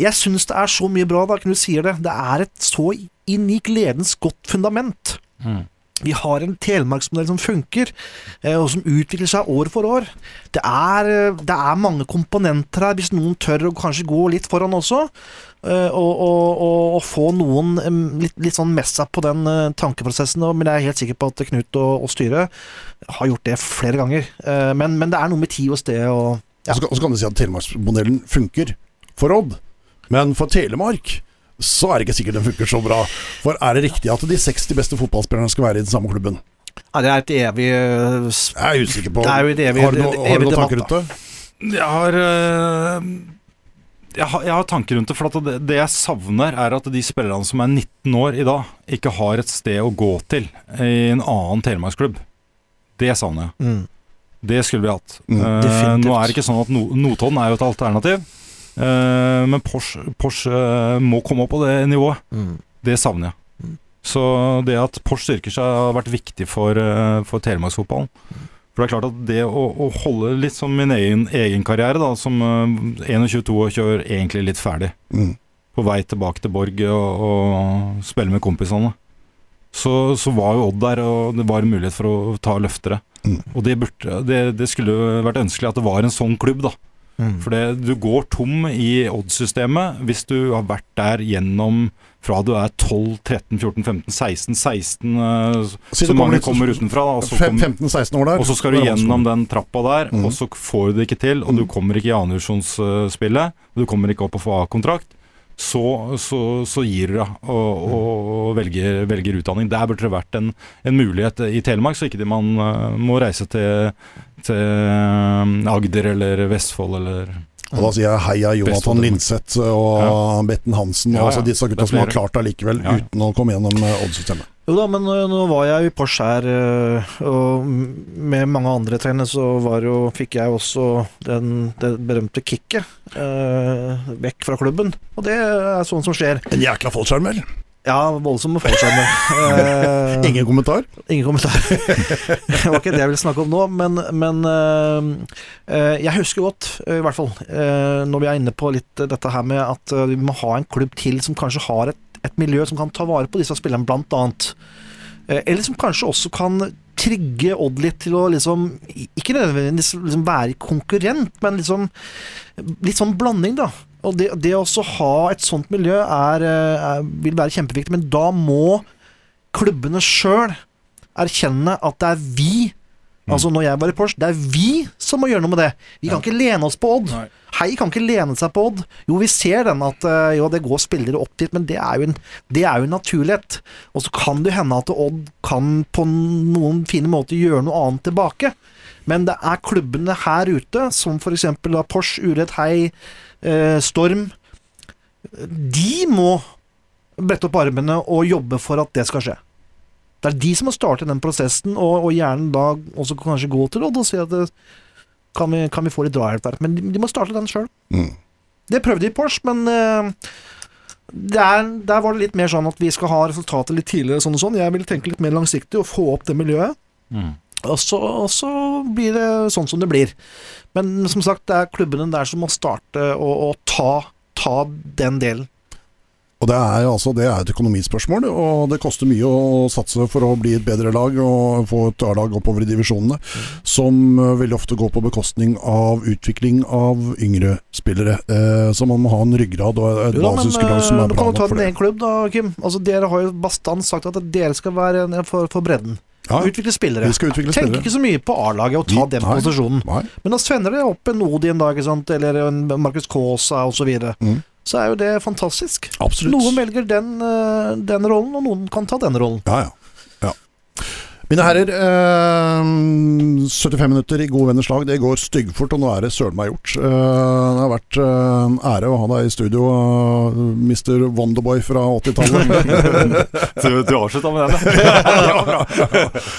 jeg syns det er så mye bra, da, Knut sier det. Det er et så unik ledens godt fundament. Mm. Vi har en telemarksmodell som funker, eh, og som utvikler seg år for år. Det er, det er mange komponenter her, hvis noen tør å kanskje gå litt foran også. Og, og, og, og få noen litt, litt sånn med seg på den tankeprosessen. Men jeg er helt sikker på at Knut og, og styret har gjort det flere ganger. Eh, Men, men det er noe med tid og sted og Ja. så kan- så kan du si at Telemarksmodellen funker for Odd, men for Telemark så er det ikke sikkert den funker så bra. For er det riktig at de 60 beste fotballspillerne skal være i den samme klubben? Ja, det er et evig eh, Jeg er usikker på Det er jo et evig- Har du, noe- noen debatt, tanker rundt det? Jeg har, øh, jeg har Jeg har tanker rundt det, for at det, det jeg savner, er at de spillerne som er 19 år i dag, ikke har et sted å gå til i en annen telemarksklubb. Det savner jeg. mm. Det skulle vi hatt. Mm, uh, nå er det ikke sånn at no Notodden er jo et alternativ, uh, men Porsche, Porsche eh, må komme opp på det nivået. Mm. Det savner jeg. Mm. Så det at Porsche styrker seg, har vært viktig for, for telemarksfotballen. For det er klart at det å, å holde litt som min egen, egen karriere, da, som eh, 21-22 år egentlig litt ferdig, Mm. på vei tilbake til Borg og, og spille med kompisene, så, så var jo Odd der, og det var en mulighet for å ta løftere. Mm. Og det, burde, det, det skulle jo vært ønskelig at det var en sånn klubb, da. Mm. For det, du går tom i Odd-systemet hvis du har vært der gjennom fra du er 12, 13, 14, 15, 16, 16 eh, Si Så mange kommer utenfra, da. Og så, kom, 15-16 år der. og så skal du gjennom den trappa der, Mm. og så får du det ikke til, og du Mm. kommer ikke i annendivisjonsspillet, og du kommer ikke opp og får FA-kontrakt. Så, så, så gir dere og, og, og velger, velger utdanning. Der burde det vært en, en mulighet i Telemark, så ikke man eh, må reise til, til eh, Agder eller Vestfold eller Og da sier jeg heia Jonathan Linseth og Betten Hansen og Ja, ja. altså disse gutta som har klart det likevel Ja, ja. uten å komme gjennom eh, Odd-systemet. Jo da, men øh, nå var jeg i Porsche her, øh, og med mange andre trenere så var jo, fikk jeg også den, det berømte kicket eh, vekk fra klubben. Og det er sånn som skjer. En jækla fallskjerm, vel? Ja, voldsomme fallskjermer. Eh, Ingen kommentar? Ingen kommentar. det var ikke det jeg ville snakke om nå, men, men øh, øh, jeg husker godt, i hvert fall, når vi er inne på litt dette her med at vi må ha en klubb til som kanskje har et, et miljø som kan ta vare på disse spillerne, blant annet. Eh, Eller som kanskje også kan trigge Odd litt til å liksom Ikke nødvendigvis liksom være konkurrent, men liksom litt sånn blanding, da. Og det, det å ha et sånt miljø er, eh, er, vil være kjempeviktig, men da må klubbene sjøl erkjenne at det er vi Altså når jeg var i Porsche, det er vi som må gjøre noe med det. Vi kan ikke lene oss på Odd. Nei. Hei kan ikke lene seg på Odd. Jo, vi ser den at eh, jo, det går spillere opp dit, men det er jo en, det er jo en naturlighet. Og så kan det hende at Odd kan på noen fine måter gjøre noe annet tilbake. Men det er klubbene her ute, som f.eks. Porsche, Uredd, Hei, eh, Storm. De må brette opp armene og jobbe for at det skal skje. Det er de som må starte den prosessen, og, og gjerne da også kanskje gå til Odd og si at det, kan, vi, kan vi få litt drahjelp der. Men de, de må starte den sjøl. Mm. Det prøvde de i Porsche, men uh, der, der var det litt mer sånn at vi skal ha resultatet litt tidligere, sånn og sånn. Jeg vil tenke litt mer langsiktig og få opp det miljøet. Mm. Og så, og så blir det sånn som det blir. Men som sagt, det er klubbene der som må starte og, og ta, ta den delen. Og det er, altså, det er et økonomispørsmål, og det koster mye å satse for å bli et bedre lag og få et A-lag oppover i divisjonene, som uh, veldig ofte går på bekostning av utvikling av yngre spillere. Eh, så man må ha en ryggrad og et basisgrunnlag som er du bra kan jo ta nok for din det. egen klubb, da, Kim. Altså, dere har jo bastant sagt at dere skal være for, for bredden. Ja, Utvikle spillere. vi skal utvikle Tenk spillere. ikke så mye på A-laget og ta den posisjonen. Men da sender det opp en Odin, sant? eller en Markus Kaasa osv. Mm. Så er jo det fantastisk. Absolutt. Noen velger den, eh, den rollen, og noen kan ta den rollen. Ja, ja. ja. Mine herrer, eh, 75 minutter i gode venners lag, det går styggfort, og nå er det søren meg gjort. Eh, det har vært eh, en ære å ha deg i studio, eh, Mr. Wonderboy fra 80-tallet. Du, du avslutta med den, ja.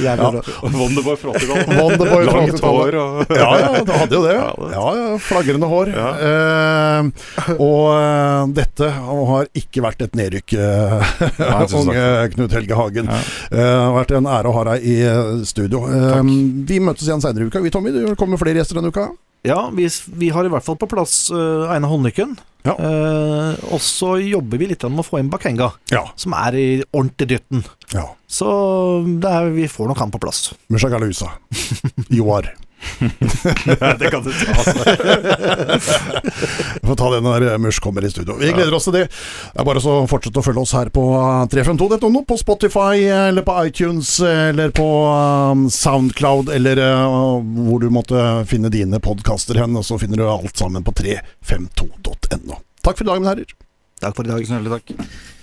Jævlig bra. Wonderboy fra 80-tallet. Wonderboy fra 80-tallet. hår og Ja, ja, det hadde jo det. Ja, det- Ja, ja, Flagrende hår. Ja. Eh, og eh, dette har ikke vært et nedrykk, eh, unge Knut Helge Hagen. Ja. Eh, Det har vært en ære å ha deg i eh, studio. Takk. vi møtes igjen senere i uka. Vi, Tommy, du kommer med flere gjester denne uka. Ja, vi, vi har i hvert fall på plass uh, Einar Håndlykken. Ja. Uh, og så jobber vi litt med å få inn Bakenga, Ja. som er i ordentlig dytten. ja. Så er, vi får nok han på plass. Mushagalusa. Joar. Det kan du ta. Altså. Vi får ta det når Mush kommer i studio. Vi gleder oss til det. Det er bare så å fortsette å følge oss her på eh, 352.no, på Spotify eller på iTunes eller på eh, Soundcloud eller eh, hvor du måtte finne dine podkaster hen, og så finner du alt sammen på 352.no. Takk for i dag, mine herrer. Takk for i dag. Hjertelig takk.